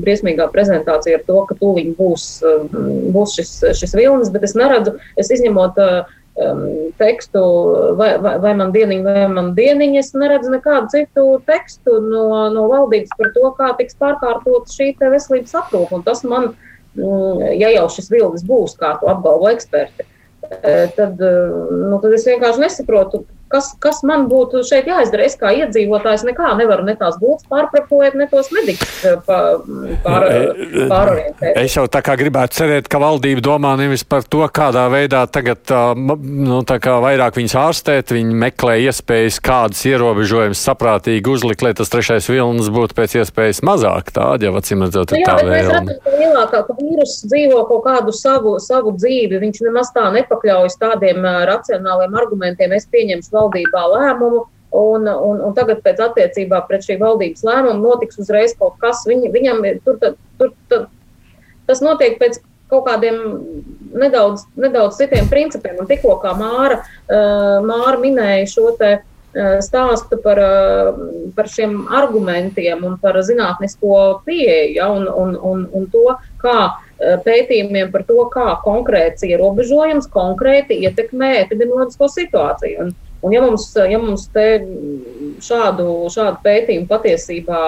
briesmīgā prezentācija ar to, ka tūlīt būs, um, būs šis, šis vilnis, bet es neredzu, es izņemot um, tekstu, vai, vai, vai man dieniņa, vai man dieniņa, es neredzu nekādu citu tekstu no, no valdības par to, kā tiks pārkārtot šī veselības aprūpe. Un tas man, mm, ja jau šis vilnis būs, kā to apgalvo eksperti, eh, tad, eh, nu, tad es vienkārši nesaprotu, kas, kas man būtu šeit jāizdara. Es kā iedzīvotājs nekā nevaru ne tās būtis pārprofilēt, ne tos medikus pār, pārorientēt. Es jau tā kā gribētu cerēt, ka valdība domā nevis par to, kādā veidā tagad nu, vairāk viņus ārstēt, viņi meklē iespējas, kādas ierobežojumus saprātīgi uzlikt, lai tas trešais vilnis būtu pēc iespējas mazāk. Tāda jau acīm redzot, ir tā vēlme. Lielākā, ka vīrus dzīvo kaut kādu savu, savu dzīvi, viņš nemaz tā nepakļaujas tādiem racionāliem argumentiem. Es pieņemšu valdībā lēmumu. Un, un, un tagad, pēc attiecībā pret šī valdības lēmuma, notiks uzreiz kaut kas. Viņ, viņam tur, tur, tur, tur tas notiek pēc kaut kādiem nedaudz, nedaudz citiem principiem. Un tikko kā Māra, uh, Māra minēja šo te stāstu par, par šiem argumentiem un par zinātnisko pieeju ja, un, un, un, un to, kā pētījumiem par to, kā konkrēts ierobežojums konkrēti ietekmē epidemioloģisko situāciju. Un, un ja mums, ja mums šādu, šādu pētījumu patiesībā,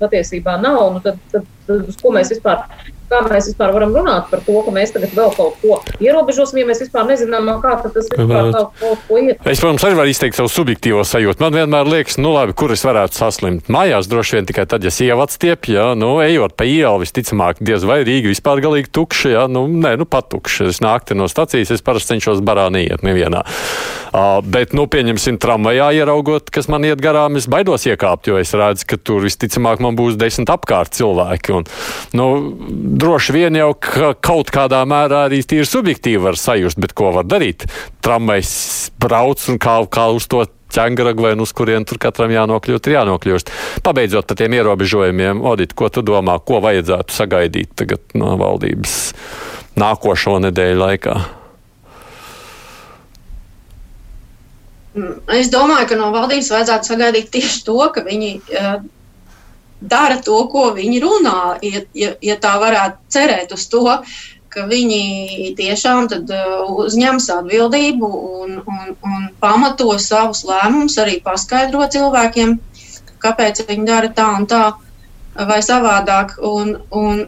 patiesībā nav, nu tad, tad, uz ko mēs vispār kā mēs vispār varam runāt par to, ka mēs tagad vēl kaut ko ierobežosim, ja mēs vispār nezinām, kā tas vispār kaut, kaut ko iet. Es, protams, arī varu izteikt savu subjektīvo sajūtu. Man vienmēr liekas, nu labi, kur es varētu saslimt. Mājās droši vien tikai tad, ja sieva atstiep, ja, nu, ejot pa ielu, visticamāk, diez vai Rīga vispār galīgi tukša, ja, nu, nē, nu, patukša. Es nākti no stacijas, es parasti cenšos barā neiet nevienā. Uh, bet, nu, pieņemsim, tramvajā ieraugot, kas man iet garām, es baidos iekāpt, jo es redzu, ka tur visticamāk man būs desmit apkārt cilvēki. Un, nu, droši vien jau ka kaut kādā mērā arī tīri subjektīvi var sajust, bet ko var darīt? Tramvajs brauc un kā, kā uz to ķēngaragu vai nu uz kurien tur katram jānokļūst, ir jānokļūst. Pabeidzot par tiem ierobežojumiem, Odīt, ko tu domā, ko vajadzētu sagaidīt tagad no valdības nākošo nedēļu laikā? Es domāju, ka no valdības vajadzētu sagaidīt tieši to, ka viņi uh, dara to, ko viņi runā, ja, ja, ja tā varētu cerēt uz to, viņi tiešām uh, uzņems atbildību un, un, un pamato savus lēmumus, arī paskaidro cilvēkiem, kāpēc viņi dara tā un tā vai savādāk, un, un,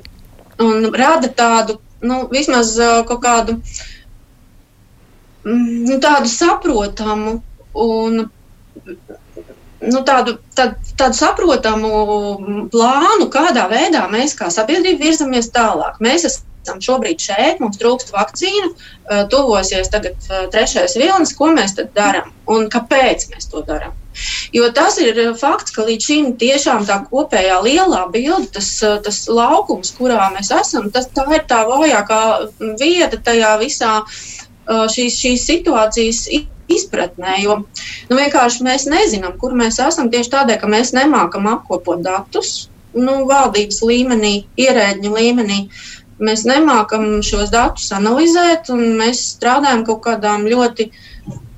un rada tādu, nu, vismaz uh, kaut kādu mm, nu, tādu saprotamu un nu, tādu, tādu, tādu saprotamu plānu, kādā veidā mēs kā sabiedrība virzamies tālāk. Mēs esam šobrīd šeit, mums trūkst vakcīnu, eh, tuvosies tagad eh, trešais vilnis, ko mēs tad darām un kāpēc mēs to darām. Jo tas ir fakts, ka līdz šim tiešām tā kopējā lielā bilde, tas, tas laukums, kurā mēs esam, tas, tā ir tā vājākā vieta tajā visā eh, šīs, šīs situācijas izpratnē. Jo nu, vienkārši mēs nezinām, kur mēs esam tieši tādēļ, ka mēs nemākam apkopot datus nu, valdības līmenī, ierēģņa līmenī. Mēs nemākam šos datus analizēt, un mēs strādājam kaut kādām ļoti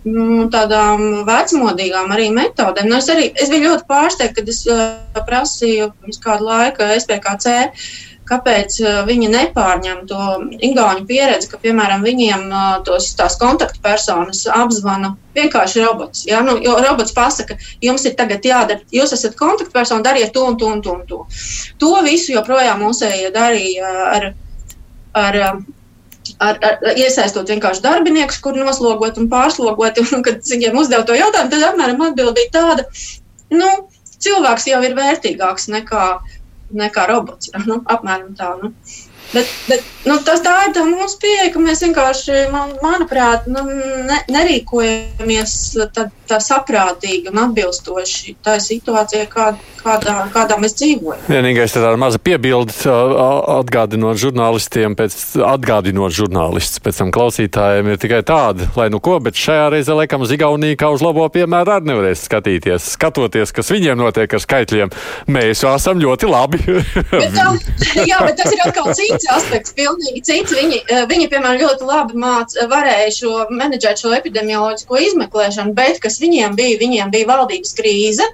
nu, tādām vecmodīgām arī metodēm. Nu, es, arī, es biju ļoti pārsteigta, kad es uh, prasīju pirms kādu laiku SPKC kāpēc uh, viņi nepārņem to Igaunu pieredzi, ka, piemēram, viņiem uh, tos, tās kontaktpersonas apzvana vienkārši robots. Ja? Nu, jo robots pasaka, jums ir tagad jādara, jūs esat kontaktpersona, dariet to un to un to. Un to. to visu joprojām mūsēji darīja ar, ar, ar, ar iesaistot vienkārši darbiniekus, kur noslogot un pārslogot. Un, kad viņiem uzdev to jautājumu, tad apmēram atbild bija tāda, nu, cilvēks jau ir vērtīgāks nekā nekā robots. Nu, apmēram tā. Nu. Bet, bet nu, tas tā ir tā mūsu pieeja, ka mēs vienkārši, man, manuprāt, nu, ne, nerīkojamies tā, tā saprātīgi un atbilstoši tā situācijai, kā, kādā, kādā mēs dzīvojam. Vienīgais ir maza piebilde, atgādinot žurnālistiem, pēc, atgādinot žurnālistus pēc tam klausītājiem, ir tikai tāda, lai nu ko, bet šajā reizē, laikam, Zigaunija kā uz labo piemēru arī nevarēs skatīties. Skatoties, kas viņiem notiek ar skaitļiem, mēs jau esam ļoti labi. bet, tā, jā, bet tas ir atkal cits cits aspekts, pilnīgi cits. Viņi, eh, viņi piemēram, ļoti labi māc, varēja šo menedžēt šo epidemioloģisko izmeklēšanu, bet kas viņiem bija, viņiem bija valdības krīze.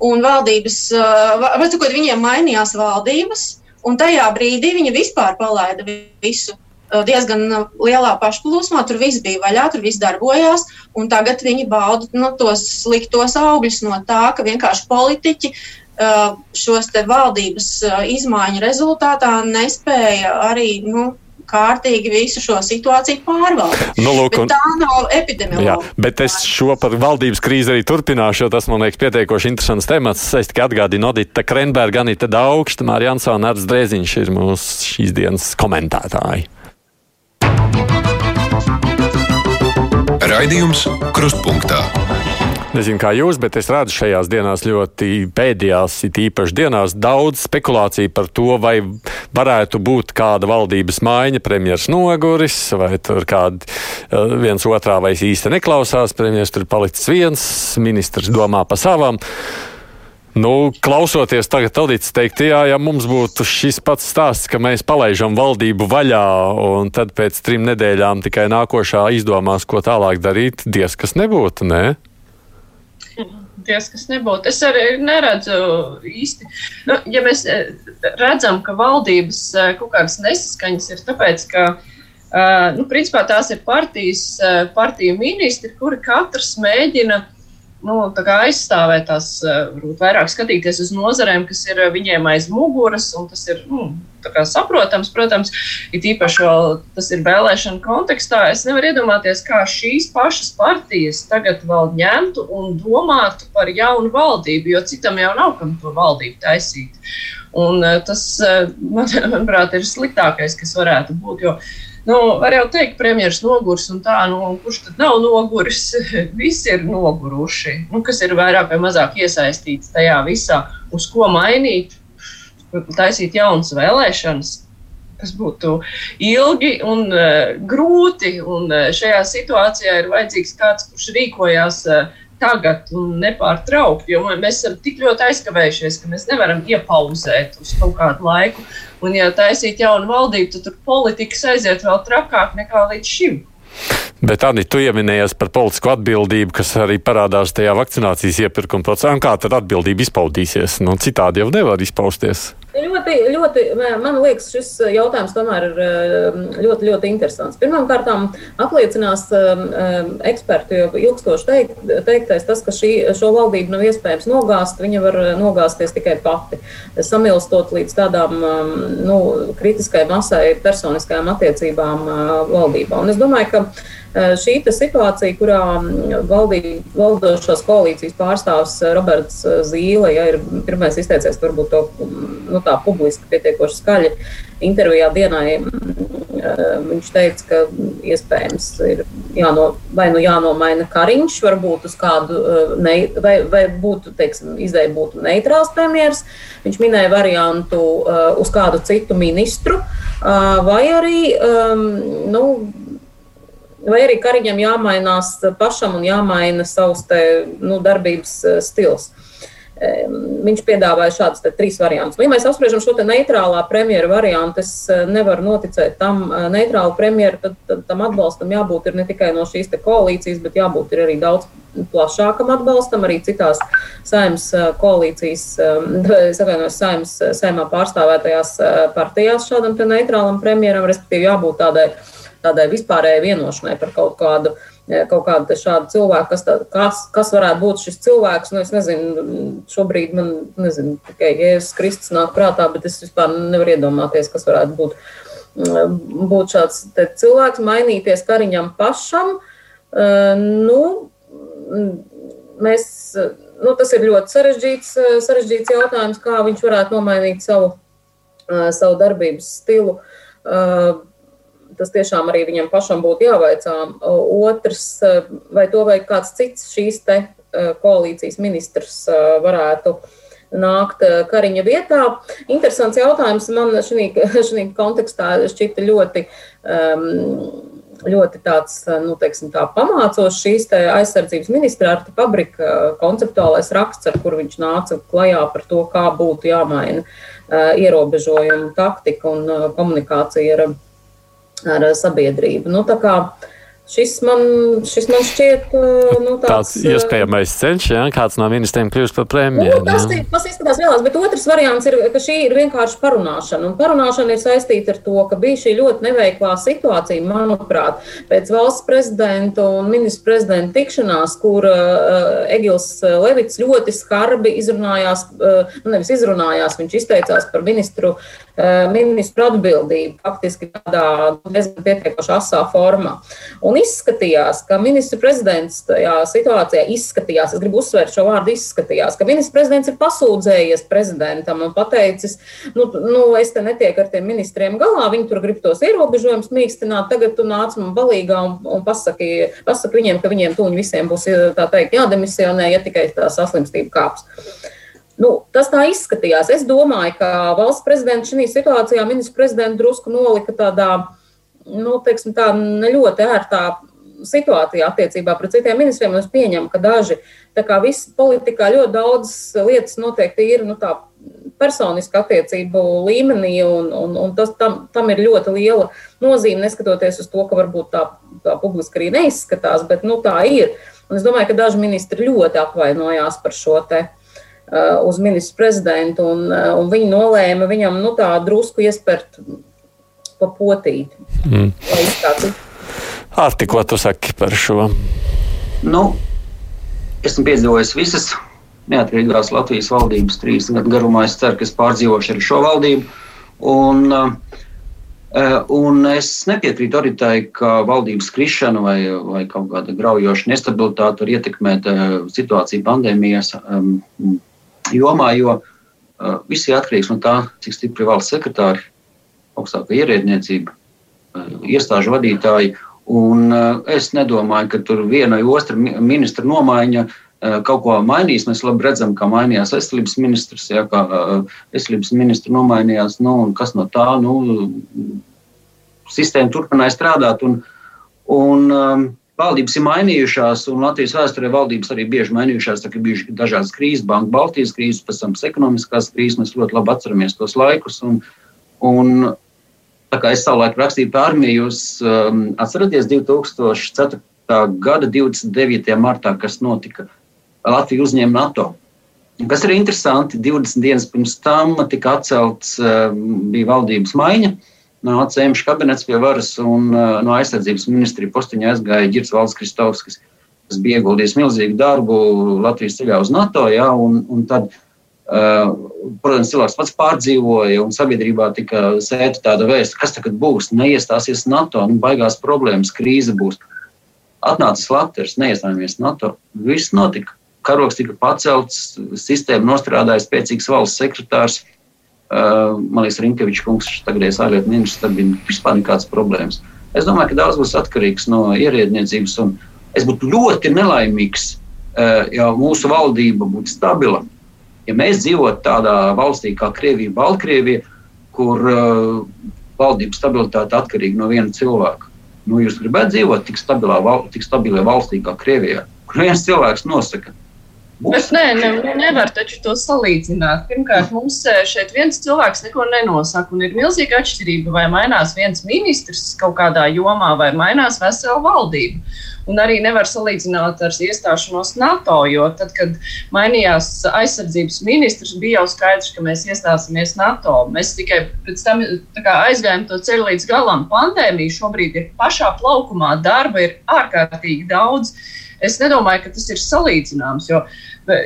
Un valdības, eh, vai cikot, viņiem mainījās valdības, un tajā brīdī viņi vispār palaida visu eh, diezgan lielā pašplūsmā. Tur viss bija vaļā, tur viss darbojās. Tagad viņi bauda nu, tos sliktos augļus no tā, ka vienkārši politiķi šos valdības izmaiņu rezultātā nespēja arī nu, kārtīgi visu šo situāciju pārvaldīt. Nu, lūk, bet un- tā nav epidemioloģija. Jā, bet es šo par valdības krīzi arī turpināšu, jo tas man liekas pietiekoši interesants temats. Es tikai atgādinu Odita Krenberga, Anita Daugšta, Mārija Ansona, Arts Drēziņš ir mūsu šīs dienas komentētāji. Raidījums Krustpunktā. Nezinu, kā jūs, bet es redzu šajās dienās ļoti pēdējās, it īpaši dienās, daudz spekulāciju par to, vai varētu būt kāda valdības maiņa, premjeras noguris, vai tur kādi eh, viens otrā vai īsti neklausās, premjeras tur palicis viens, ministrs domā pa savam. Nu, klausoties tagad, Todits teikt, jā, ja mums būtu šis pats stāsts, ka mēs palaižam valdību vaļā, un tad pēc trim nedēļām tikai nākošā izdomās, ko tālāk darīt, diez kas nebūtu, nē? Diez, kas nebūtu. Es arī neredzu īsti. Nu, ja mēs eh, redzam, ka valdības eh, kaut kādas nesaskaņas ir tāpēc, ka eh, nu, principā tās ir partijas, partiju ministri, kuri katrs mēģina nu, tā aizstāvēt tās, eh, varbūt vairāk skatīties uz nozarēm, kas ir eh, viņiem aiz muguras, un tas ir nu, saprotams, protams, it īpaši vēl tas ir vēlēšana kontekstā. Es nevaru iedomāties, kā šīs pašas partijas tagad vēl ņemtu un domātu par jaunu valdību, jo citam jau nav kam to valdību taisīt. Un eh, tas, man, manuprāt, ir sliktākais, kas varētu būt. Jo, Nu, var jau teikt, premjerministrs nogurs un tā, nu, kurš tad nav noguris? Visi ir noguruši. Nu, kas ir vairāk vai mazāk iesaistīts tajā visā, uz ko mainīt, taisīt jaunas vēlēšanas, kas būtu ilgi un uh, grūti. Un, uh, šajā situācijā ir vajadzīgs kāds, kurš rīkojās uh, tagad un nepārtraukti, jo mēs esam tik ļoti aizkavējušies, ka mēs nevaram iepauzēt uz kaut kādu laiku. Un, ja taisīt jaunu valdību, tad tur politikas aiziet vēl trakāk nekā līdz šim. Bet, Anni, tu pieminējies par politisko atbildību, kas arī parādās tajā vakcinācijas iepirkuma procesā. Kā tad atbildība izpaudīsies? Nu, citādi jau nevar izpausties. Ļoti, ļoti, man liekas, šis jautājums tomēr ir ļoti, ļoti interesants. Pirmkārt, apliecinās eksperti, jo ilgstoši teikt, teiktais tas, ka šī, šo valdību nav iespējams nogāzt, viņa var nogāzties tikai pati, samilstot līdz tādām nu, kritiskai masai personiskajām attiecībām valdībā. Un es domāju, ka šī situācija, kurā valdī, valdošās koalīcijas pārstāvs Roberts Zīle ja, ir pirmais izteicies, varbūt to nu, tā publiski pietiekoši skaļi intervijā dienai. Viņš teica, ka iespējams ir jāno, vai nu jānomaina kariņš, varbūt uz kādu, ne, vai, vai būtu, teiksim, izdeja būtu neitrāls premjeras. Viņš minēja variantu uz kādu citu ministru, vai arī, nu, vai arī Kariņam jāmainās pašam un jāmaina savs te, nu, darbības stils. Viņš piedāvāja šādus trīs variantus. Ja mēs apspriežam šo neitrālā premjera variantu, es nevaru noticēt tam neitrālu premjeru, tad, tad tam atbalstam jābūt ne tikai no šīs koalīcijas, bet jābūt arī daudz plašākam atbalstam. Arī citās saimnes koalīcijas, atvainojos, saimnes, saimā pārstāvētajās partijās šādam neitrālam premjeram, respektīvi jābūt tādai tādai vispārējai vienošanai par kaut kādu, kaut kādu šādu cilvēku, kas, tā, kas, kas varētu būt šis cilvēks. Nu, es nezinu, šobrīd man nezinu, tikai Jēzus Kristus nāk prātā, bet es vispār nevaru iedomāties, kas varētu būt, būt šāds cilvēks, mainīties kariņam pašam. Nu, mēs, nu, tas ir ļoti sarežģīts, sarežģīts jautājums, kā viņš varētu nomainīt savu, savu darbības stilu tas tiešām arī viņam pašam būtu jāvaicā. Otrs, vai to vai kāds cits šīs te koalīcijas ministrs varētu nākt Kariņa vietā. Interesants jautājums man šī kontekstā šķita ļoti. Um, Ļoti tāds, nu, teiksim, tā pamācošs šīs aizsardzības ministra Arta Pabrika konceptuālais raksts, ar kur viņš nāca klajā par to, kā būtu jāmaina uh, ierobežojumu taktika un uh, komunikācija ar uh, ar sabiedrību. Nu, kā, Šis man, šis man šķiet nu, tāds, tāds iespējamais ceļš, ja kāds no ministriem kļūst par premjeru. Nu, tas, tas izskatās vēlāk, bet otrs variants ir, ka šī ir vienkārši parunāšana. Un parunāšana ir saistīta ar to, ka bija šī ļoti neveiklā situācija, manuprāt, pēc valsts prezidenta un ministra prezidenta tikšanās, kur uh, Egils Levits ļoti skarbi izrunājās, uh, nevis izrunājās, viņš izteicās par ministru Eh, ministru atbildību, faktiski tādā diezgan pietiekoši asā formā. Un izskatījās, ka ministra prezidents tajā situācijā izskatījās, es gribu uzsvērt šo vārdu, izskatījās, ka ministra prezidents ir pasūdzējies prezidentam un pateicis, nu, nu es te netieku ar tiem ministriem galā, viņi tur grib tos ierobežojumus mīkstināt, tagad tu nāc man balīgā un, un pasaki, pasaki viņiem, ka viņiem tūņi visiem būs, tā teikt, jādemisionē, ja tikai tā saslimstība kāps. Nu, tas tā izskatījās. Es domāju, ka valsts prezidents šajā situācijā ministru prezidentu drusku nolika tādā, nu, teiksim, tā ne ļoti ērtā situācijā attiecībā pret citiem ministriem. Es pieņemu, ka daži, tā kā viss politikā ļoti daudz lietas noteikti ir, nu, tā personiska attiecību līmenī, un, un, un tas, tam, tam ir ļoti liela nozīme, neskatoties uz to, ka varbūt tā, tā publiski arī neizskatās, bet nu, tā ir. Un es domāju, ka daži ministri ļoti apvainojās par šo te Uh, uz ministru prezidentu, un, uh, un viņi nolēma viņam nu, tā drusku iespērt pa potīti. Mm. Arti, ko tu saki par šo? Nu, esmu piedzīvojis visas neatkarīgās Latvijas valdības trīs gadu garumā. Es ceru, ka es pārdzīvošu arī šo valdību. Un, uh, un es nepiekrītu arī tai, ka valdības krišana vai, vai kaut kāda graujoša nestabilitāte var ietekmēt situāciju pandēmijas um, jomā, jo viss ir atkarīgs no tā, cik stipri valsts sekretāri, augstākā ierēdniecība, uh, iestāžu vadītāji. Un, uh, es nedomāju, ka tur viena vai otra ministra nomaiņa uh, kaut ko mainīs. Mēs labi redzam, kā mainījās veselības ministrs, ja, kā veselības ministra nomainījās. Nu, kas no tā? Nu, sistēma turpināja strādāt. Un, un, um, Valdības ir mainījušās, un Latvijas vēsturē valdības arī bieži mainījušās. Kā bija dažādas krīzes, banka, Baltijas krīzes, pēc tam ekonomiskās krīzes. Mēs ļoti labi atceramies tos laikus. Un, un, tā kā es savulaik rakstīju par armiju, jūs um, atceraties 2004. gada 29. martā, kas notika. Latvija uzņēma NATO. Kas ir interesanti, 20 dienas pirms tam tika atcelts, um, bija valdības maiņa. Nāca Emīļa kabinets pie varas un uh, no aizsardzības ministrija posteņa aizgāja Girts Valds Kristovskis, kas bija ieguldījis milzīgu darbu Latvijas ceļā uz NATO. Ja, un, un tad, uh, protams, cilvēks pats pārdzīvoja, un sabiedrībā tika sēta tāda vēsta, kas tagad būs, neiestāsies NATO, nu, baigās problēmas, krīze būs. Atnācis Latvijas, neiestājāmies NATO. Viss notika. Karoks tika pacelts, sistēma nostrādāja spēcīgs valsts sekretārs. Man liekas, Rinkevičs kungs, tagadējais ārlietu ministrs, tad bija vispār nekādas problēmas. Es domāju, ka daudz būs atkarīgs no ierēdniecības, un es būtu ļoti nelaimīgs, ja mūsu valdība būtu stabila. Ja mēs dzīvotu tādā valstī kā Krievija, Baltkrievija, kur uh, valdības stabilitāte atkarīga no viena cilvēka. Nu, jūs gribētu dzīvot tik, stabilā, tik stabilā valstī kā Krievijā, kur viens cilvēks nosaka, Bet nē, ne, nevar taču to salīdzināt. Pirmkārt, mums eh, šeit viens cilvēks neko nenosaka, un ir milzīga atšķirība, vai mainās viens ministrs kaut kādā jomā, vai mainās vesela valdība. Un arī nevar salīdzināt ar iestāšanos NATO, jo tad, kad mainījās aizsardzības ministrs, bija jau skaidrs, ka mēs iestāsimies NATO. Mēs tikai pēc tam aizgājām to ceļu līdz galam. Pandēmija šobrīd ir pašā plaukumā, darba ir ārkārtīgi daudz. Es nedomāju, ka tas ir salīdzināms. Jo,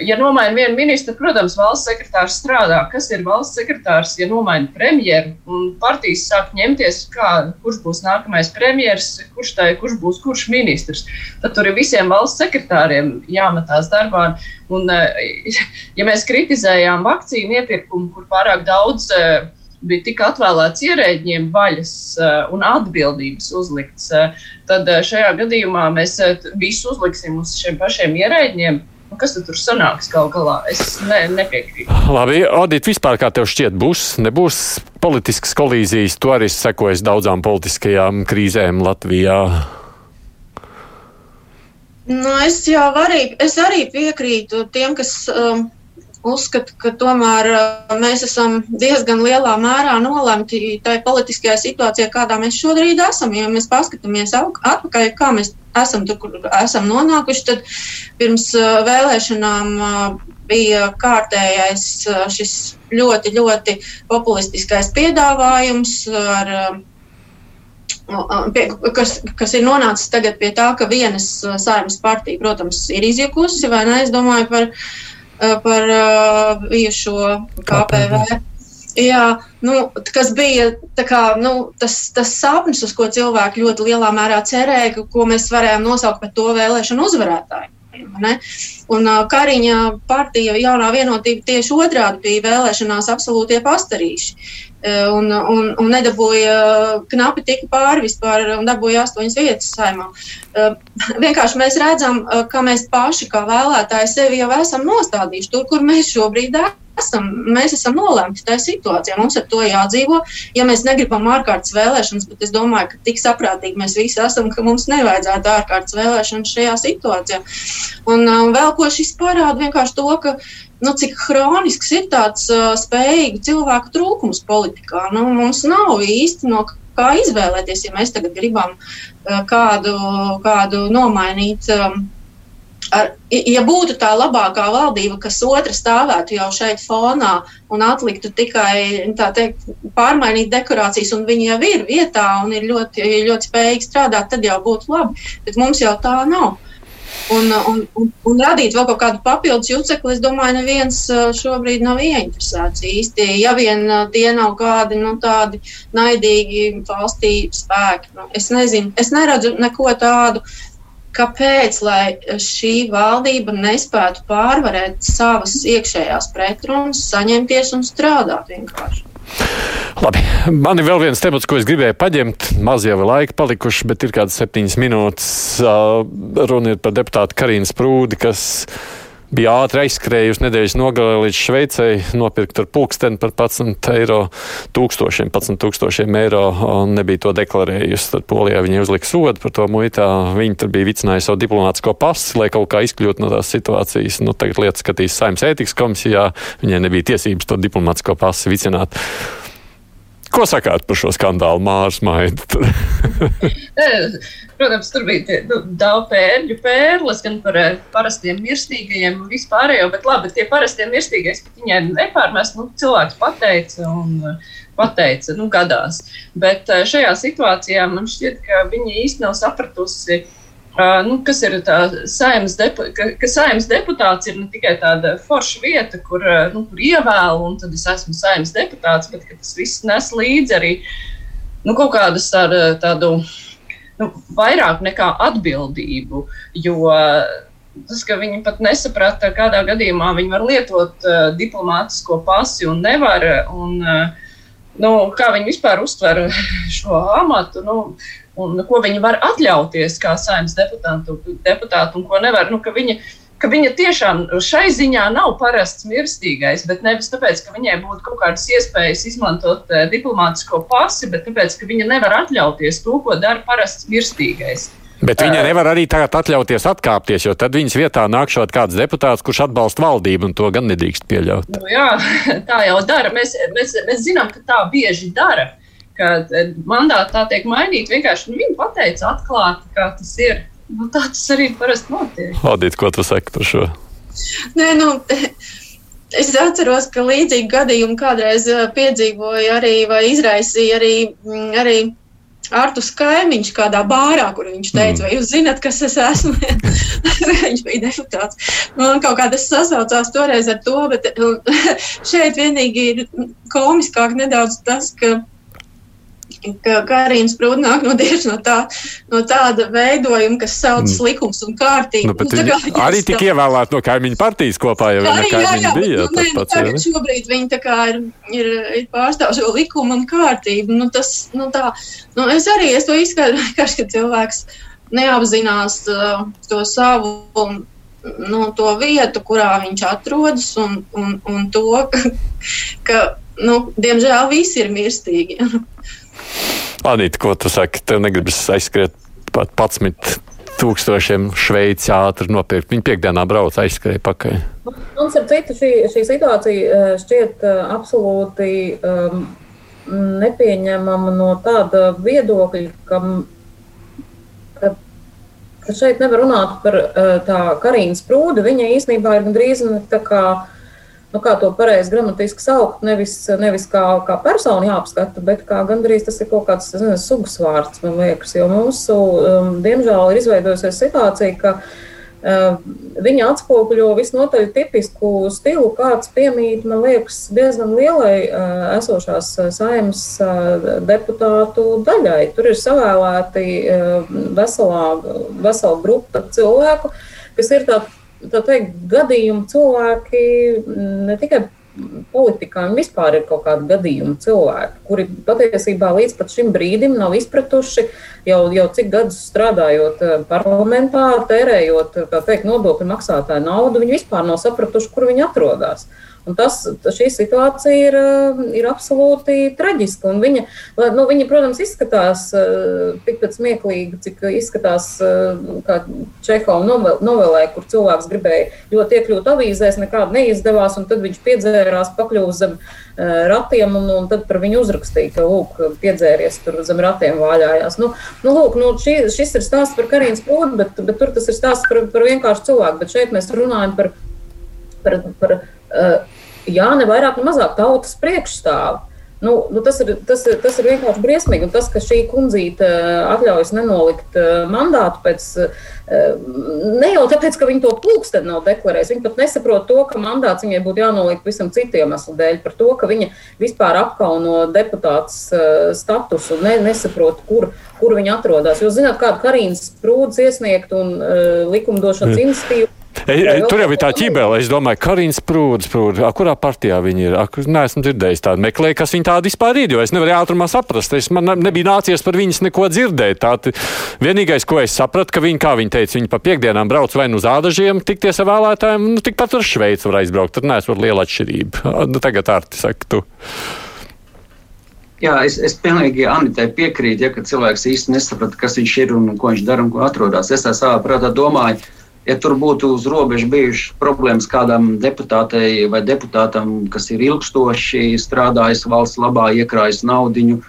ja nomaina vienu ministru, protams, valsts sekretārs strādā. Kas ir valsts sekretārs, ja nomaina premjeru un partijas sāk ņemties, kā, kurš būs nākamais premjeras, kurš, tai, kurš būs kurš ministrs? Tad tur ir visiem valsts sekretāriem jāmetās darbā. Un, eh, ja mēs kritizējām vakcīnu iepirkumu, kur pārāk daudz eh, bija tik atvēlēts ierēģiem vaļas uh, un atbildības uzlikts, uh, tad uh, šajā gadījumā mēs visu uzliksim uz šiem pašiem ierēģiem. Kas tad tur sanāks gal galā? Es ne, nepiekrītu. Labi, Odīt, vispār kā tev šķiet, būs, nebūs politiskas kolīzijas? Tu arī sekojas daudzām politiskajām krīzēm Latvijā. Nu, es jau arī, es arī piekrītu tiem, kas um, uzskatu, ka tomēr mēs esam diezgan lielā mērā nolemti tajā politiskajā situācijā, kādā mēs šobrīd esam. Ja mēs paskatāmies atpakaļ, kā mēs esam tur, kur esam nonākuši, tad pirms vēlēšanām bija kārtējais šis ļoti, ļoti populistiskais piedāvājums ar Pie, kas, kas ir nonācis tagad pie tā, ka vienas saimnes partija, protams, ir izjukusi, vai ne? Es domāju par, par bijušo KPV. Jā, nu, kas bija kā, nu, tas, tas sapnis, uz ko cilvēki ļoti lielā mērā cerēja, ko mēs varējām nosaukt par to vēlēšanu uzvarētāju. Un uh, Kariņa partija, jaunā vienotība, tieši otrādi bija vēlēšanās absolūtie pastarīši. Uh, un, un, un nedabūja knapi tika pāri vispār un dabūja astoņas vietas saimā. Uh, vienkārši mēs redzam, ka mēs paši kā vēlētāji sevi jau esam nostādījuši tur, kur mēs šobrīd esam esam, mēs esam nolemti tajā situācijā. Mums ar to jādzīvo. Ja mēs negribam ārkārtas vēlēšanas, bet es domāju, ka tik saprātīgi mēs visi esam, ka mums nevajadzētu ārkārtas vēlēšanas šajā situācijā. Un uh, vēl ko šis parāda, vienkārši to, ka nu, cik hronisks ir tāds uh, spējīgu cilvēku trūkums politikā. Nu, mums nav īsti no kā izvēlēties, ja mēs tagad gribam uh, kādu, kādu nomainīt. Um, ar, ja būtu tā labākā valdība, kas otra stāvētu jau šeit fonā un atliktu tikai teikt, pārmainīt dekorācijas, un viņi jau ir vietā un ir ļoti, ļoti spējīgi strādāt, tad jau būtu labi. Bet mums jau tā nav. Un, un, un, un radīt vēl kaut kādu papildus jucekli, es domāju, neviens šobrīd nav ieinteresēts īsti. Ja vien tie nav kādi nu, tādi naidīgi valstī spēki. Nu, es nezinu, es neredzu neko tādu Kāpēc šī valdība nespētu pārvarēt savas iekšējās pretrunas, saņemties un strādāt vienkārši? Labi, man ir vēl viens temats, ko es gribēju paņemt. Maz jau ir laika palikuši, bet ir kādas septiņas minūtes. Runa ir par deputātu Karīnu Sprūdi, kas bija ātri aizskrējusi nedēļas nogalē līdz Šveicei, nopirkt ar pulksteni par 11 eiro, tūkstošiem, 11 tūkstošiem eiro, un nebija to deklarējusi. Tad Polijā viņa uzlika sodu par to muitā. Viņa tur bija vicinājusi savu diplomātsko pasi, lai kaut kā izkļūtu no tās situācijas. Nu, tagad lietas skatīs saimnes ētikas komisijā. Viņai nebija tiesības to diplomātsko pasi vicināt. Ko sakāt par šo skandālu, Mārcis Maita? Protams, tur bija tie, nu, daudz pērļu pērles, gan par eh, parastiem mirstīgajiem un vispārējo, bet labi, tie parastie mirstīgie, bet viņai nepārmest, nu, cilvēks pateica un eh, pateica, nu, gadās. Bet eh, šajā situācijā man šķiet, ka viņi īsti nav sapratusi, uh, Uh, nu, kas ir tā saimnes, depu, ka, ka saimnes deputāts ir ne tikai tāda forša vieta, kur, nu, kur ievēlu, un tad es esmu saimnes deputāts, bet tas viss nes līdzi arī nu, kaut kādas tāda, tādu nu, vairāk nekā atbildību. Jo tas, ka viņi pat nesaprata, kādā gadījumā viņi var lietot uh, diplomātisko pasi un nevar. Un, uh, nu, kā viņi vispār uztver šo amatu. Nu, un ko viņi var atļauties kā saimnes deputāti un ko nevar. Nu, ka viņa, ka viņa tiešām šai ziņā nav parasts mirstīgais, bet nevis tāpēc, ka viņai būtu kaut kādas iespējas izmantot uh, diplomātisko pasi, bet tāpēc, ka viņa nevar atļauties to, ko dara parasts mirstīgais. Bet viņa nevar arī tagad atļauties atkāpties, jo tad viņas vietā nākšot kāds deputāts, kurš atbalsta valdību, un to gan nedrīkst pieļaut. Nu, jā, tā jau dara. Mēs, mēs, mēs zinām, ka tā bieži dara ka eh, mandāti tā tiek mainīti. Vienkārši nu, viņi pateica atklāti, kā tas ir. Nu, tā tas arī parasti notiek. Audīt, ko tu saki par šo? Nē, nu, Es atceros, ka līdzīgi gadījumi kādreiz eh, piedzīvoja arī vai izraisīja arī, mm, arī Artus Kaimiņš kādā bārā, kur viņš teica, mm. vai jūs zināt, kas es esmu? viņš bija deputāts. Man kaut kā tas sasaucās toreiz ar to, bet šeit vienīgi ir komiskāk nedaudz tas, ka ka Karīnas prūda nāk no tieši no, tā, no tāda veidojuma, kas saucas mm. likums un kārtība. Nu, nu, viņi arī tika ievēlēti no kaimiņu partijas kopā, ja viņa kaimiņu bija. Nu, nē, pats, tagad ja? šobrīd viņi tā kā ir, ir, ir pārstāv šo likumu un kārtību. Nu, tas, nu, tā, nu, es arī es to izskaidroju, ka cilvēks neapzinās uh, to savu. Un, no to vietu, kurā viņš atrodas, un, un, un to, ka, nu, diemžēl, visi ir mirstīgi. Anita, ko tu saki? Tev negribas aizskriet pat 11 tūkstošiem šveici ātri nopirkt. Viņi piekdienā brauc aizskrēja pakaļ. Un, starp citu, šī, šī situācija eh, šķiet eh, absolūti um, nepieņemama no tāda viedokļa, ka, ka, ka šeit nevar runāt par uh, tā Karīnas prūdu. Viņa īstenībā ir gandrīz tā kā nu, kā to pareizi gramatiski saukt, nevis, nevis kā, kā personu jāapskata, bet kā gandrīz tas ir kaut kāds nezinu, sugas vārds, man liekas. Jo mūsu, um, diemžēl, ir izveidojusies situācija, ka uh, viņa atspoguļo visnotaļ tipisku stilu, kāds piemīt, man liekas, diezgan lielai uh, esošās saimnes uh, deputātu daļai. Tur ir savēlēti uh, veselā, vesela grupa cilvēku, kas ir tādi tā teikt, gadījumu cilvēki ne tikai politikā, un vispār ir kaut kādi gadījumi cilvēki, kuri patiesībā līdz šim brīdim nav izpratuši, jau, jau cik gadus strādājot eh, parlamentā, tērējot teikt, nodokļu maksātāju naudu, viņi vispār nav sapratuši, kur viņi atrodas. Un tas, šī situācija ir, eh, ir absolūti traģiska. Viņa, nu, viņa, protams, izskatās eh, tikpat smieklīgi, cik izskatās eh, Čehova novelē, kur cilvēks gribēja ļoti iekļūt avīzēs, nekāda neizdevās, un tad viņš piedzērās, pakļuva zem ratiem, un, un tad par viņu uzrakstīja, ka, lūk, piedzēries tur zem ratiem vāļājās. Nu, nu, lūk, nu, šī, šis ir stāsts par Karīnas plūdu, bet, bet tur tas ir stāsts par, par vienkāršu cilvēku, bet šeit mēs runājam par, par, par jā, ne vairāk, ne mazāk tautas priekšstāvu. Nu, nu tas, ir, tas, ir, tas ir vienkārši briesmīgi. Un tas, ka šī kundzīte atļaujas nenolikt mandātu pēc, ne jau tāpēc, ka viņa to pulksteni nav deklarējusi. Viņa pat nesaprot to, ka mandāts viņai būtu jānoliek visam citu iemeslu dēļ, par to, ka viņa vispār apkauno deputāts statusu un ne, nesaprot, kur, kur viņa atrodas. Jūs zināt, kādu Karīnas sprūdzi iesniegt un likumdošanas mm. E, tur jau ir tā ķībele. Es domāju, Karins Prūds, Prūds, kurā partijā viņi ir. Ak, neesmu dzirdējis tādu meklēju, kas viņi tādi vispār ir, jo es nevaru ātrumā saprast. Es man nebija nācies par viņas neko dzirdēt. Tā, vienīgais, ko es sapratu, ka viņi, kā viņi teica, viņi pa piekdienām brauc vai nu uz ādažiem, tikties ar vēlētājiem, nu tikpat uz Šveici var aizbraukt. Tur neesmu liela atšķirība. Nu, tagad Arti saka, tu. Jā, es, es pilnīgi Anitai piekrītu, ja, ka cilvēks īsti nesaprata, kas viņš ir un ko viņš dara un ko atrodas. Es tā savā prātā domāju, Ja tur būtu uz robežas bijušas problēmas kādam deputātei vai deputātam, kas ir ilgstoši strādājis valsts labā, iekrājis naudu,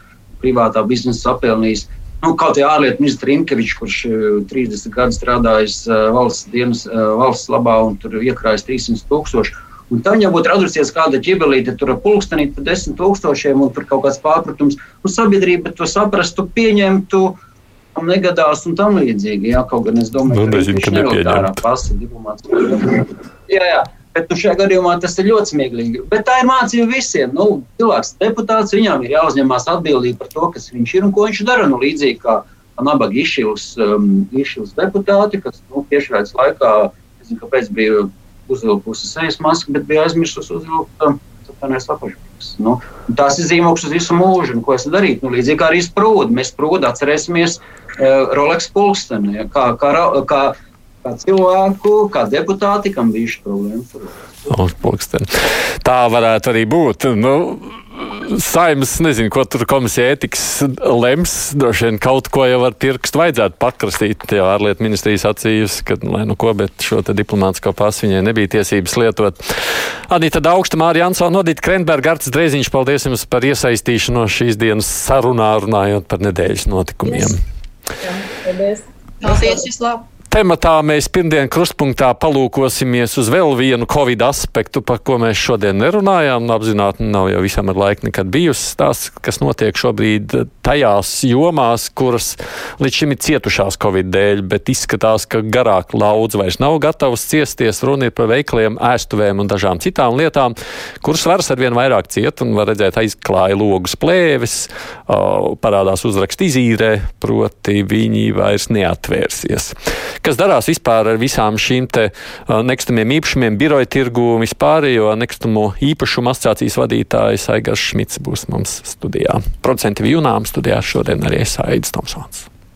privātā biznesa apelnījis, nu, kaut arī ārlietu ministrs Rinkevičs, kurš 30 eh, gadus strādājis eh, valsts, dienas, eh, valsts labā un tur iekrājis 300 tūkstoši. Un tam jau būtu radusies kāda ķibelīte, tur pulkstenī par desmit tūkstošiem un tur kaut kāds pārpratums. Un sabiedrība to saprastu, pieņemtu. Uh, negadās un tam līdzīgi. Jā, kaut gan es domāju, nu, nezinu, ka militārā pasta diplomāts. Jā, jā. Bet nu, šajā gadījumā tas ir ļoti smieklīgi. Bet tā ir mācība visiem. Nu, cilvēks, deputāts, viņam ir jāuzņemās atbildība par to, kas viņš ir un ko viņš dara. Nu, līdzīgi kā nabaga izšķils, um, izšķils deputāti, kas nu, tiešraides laikā, nezinu, kāpēc bija uzvilkusi sejas masku, bet bija aizmirsusi uzvilkt um, apašpūks. Nu, tās ir zīmogs uz visu mūžu, ko es darītu. Nu, līdzīgi kā arī sprūdi. Mēs sprūdi atcerēsimies uh, Rolex pulksteni, ja, kā, kā, kā, kā cilvēku, kā deputāti, kam bija šī problēma. Tā varētu arī būt. Nu, Saimnes, nezinu, ko tur komisija ētikas lems. Droši vien kaut ko jau ar pirkstu vajadzētu pakrastīt. Jau ārlietu ministrijas acīs, ka, lai nu ko, bet šo diplomātsko pasu viņai nebija tiesības lietot. Anita Daugsta, Mārija Ansona, Nodita Krenberga, Arts Dreiziņš, paldies jums par iesaistīšanos šīs dienas sarunā, runājot par nedēļas notikumiem. Yes. Jā, paldies! Paldies, vislabāk! Tematā mēs pirmdien krustpunktā palūkosimies uz vēl vienu covid aspektu, par ko mēs šodien nerunājām. Apzināti nav jau visam ar laiku nekad bijusi tās, kas notiek šobrīd tajās jomās, kuras līdz šim ir cietušās covid dēļ, bet izskatās, ka garāk laudz vairs nav gatavs ciesties. Runa ir par veikliem, ēstuvēm un dažām citām lietām, kuras varas arvien vairāk ciet un var redzēt aizklāja logus plēves, parādās uzrakst izīrē, proti viņi vairs neatvērsies kas darās vispār ar visām šīm te nekustamiem īpašumiem, biroja tirgu un vispārējo nekustamo īpašumu asociācijas vadītājs Aigars Šmits būs mums studijā. Procentu jūnām studijā šodien arī es Aidis Tomsons.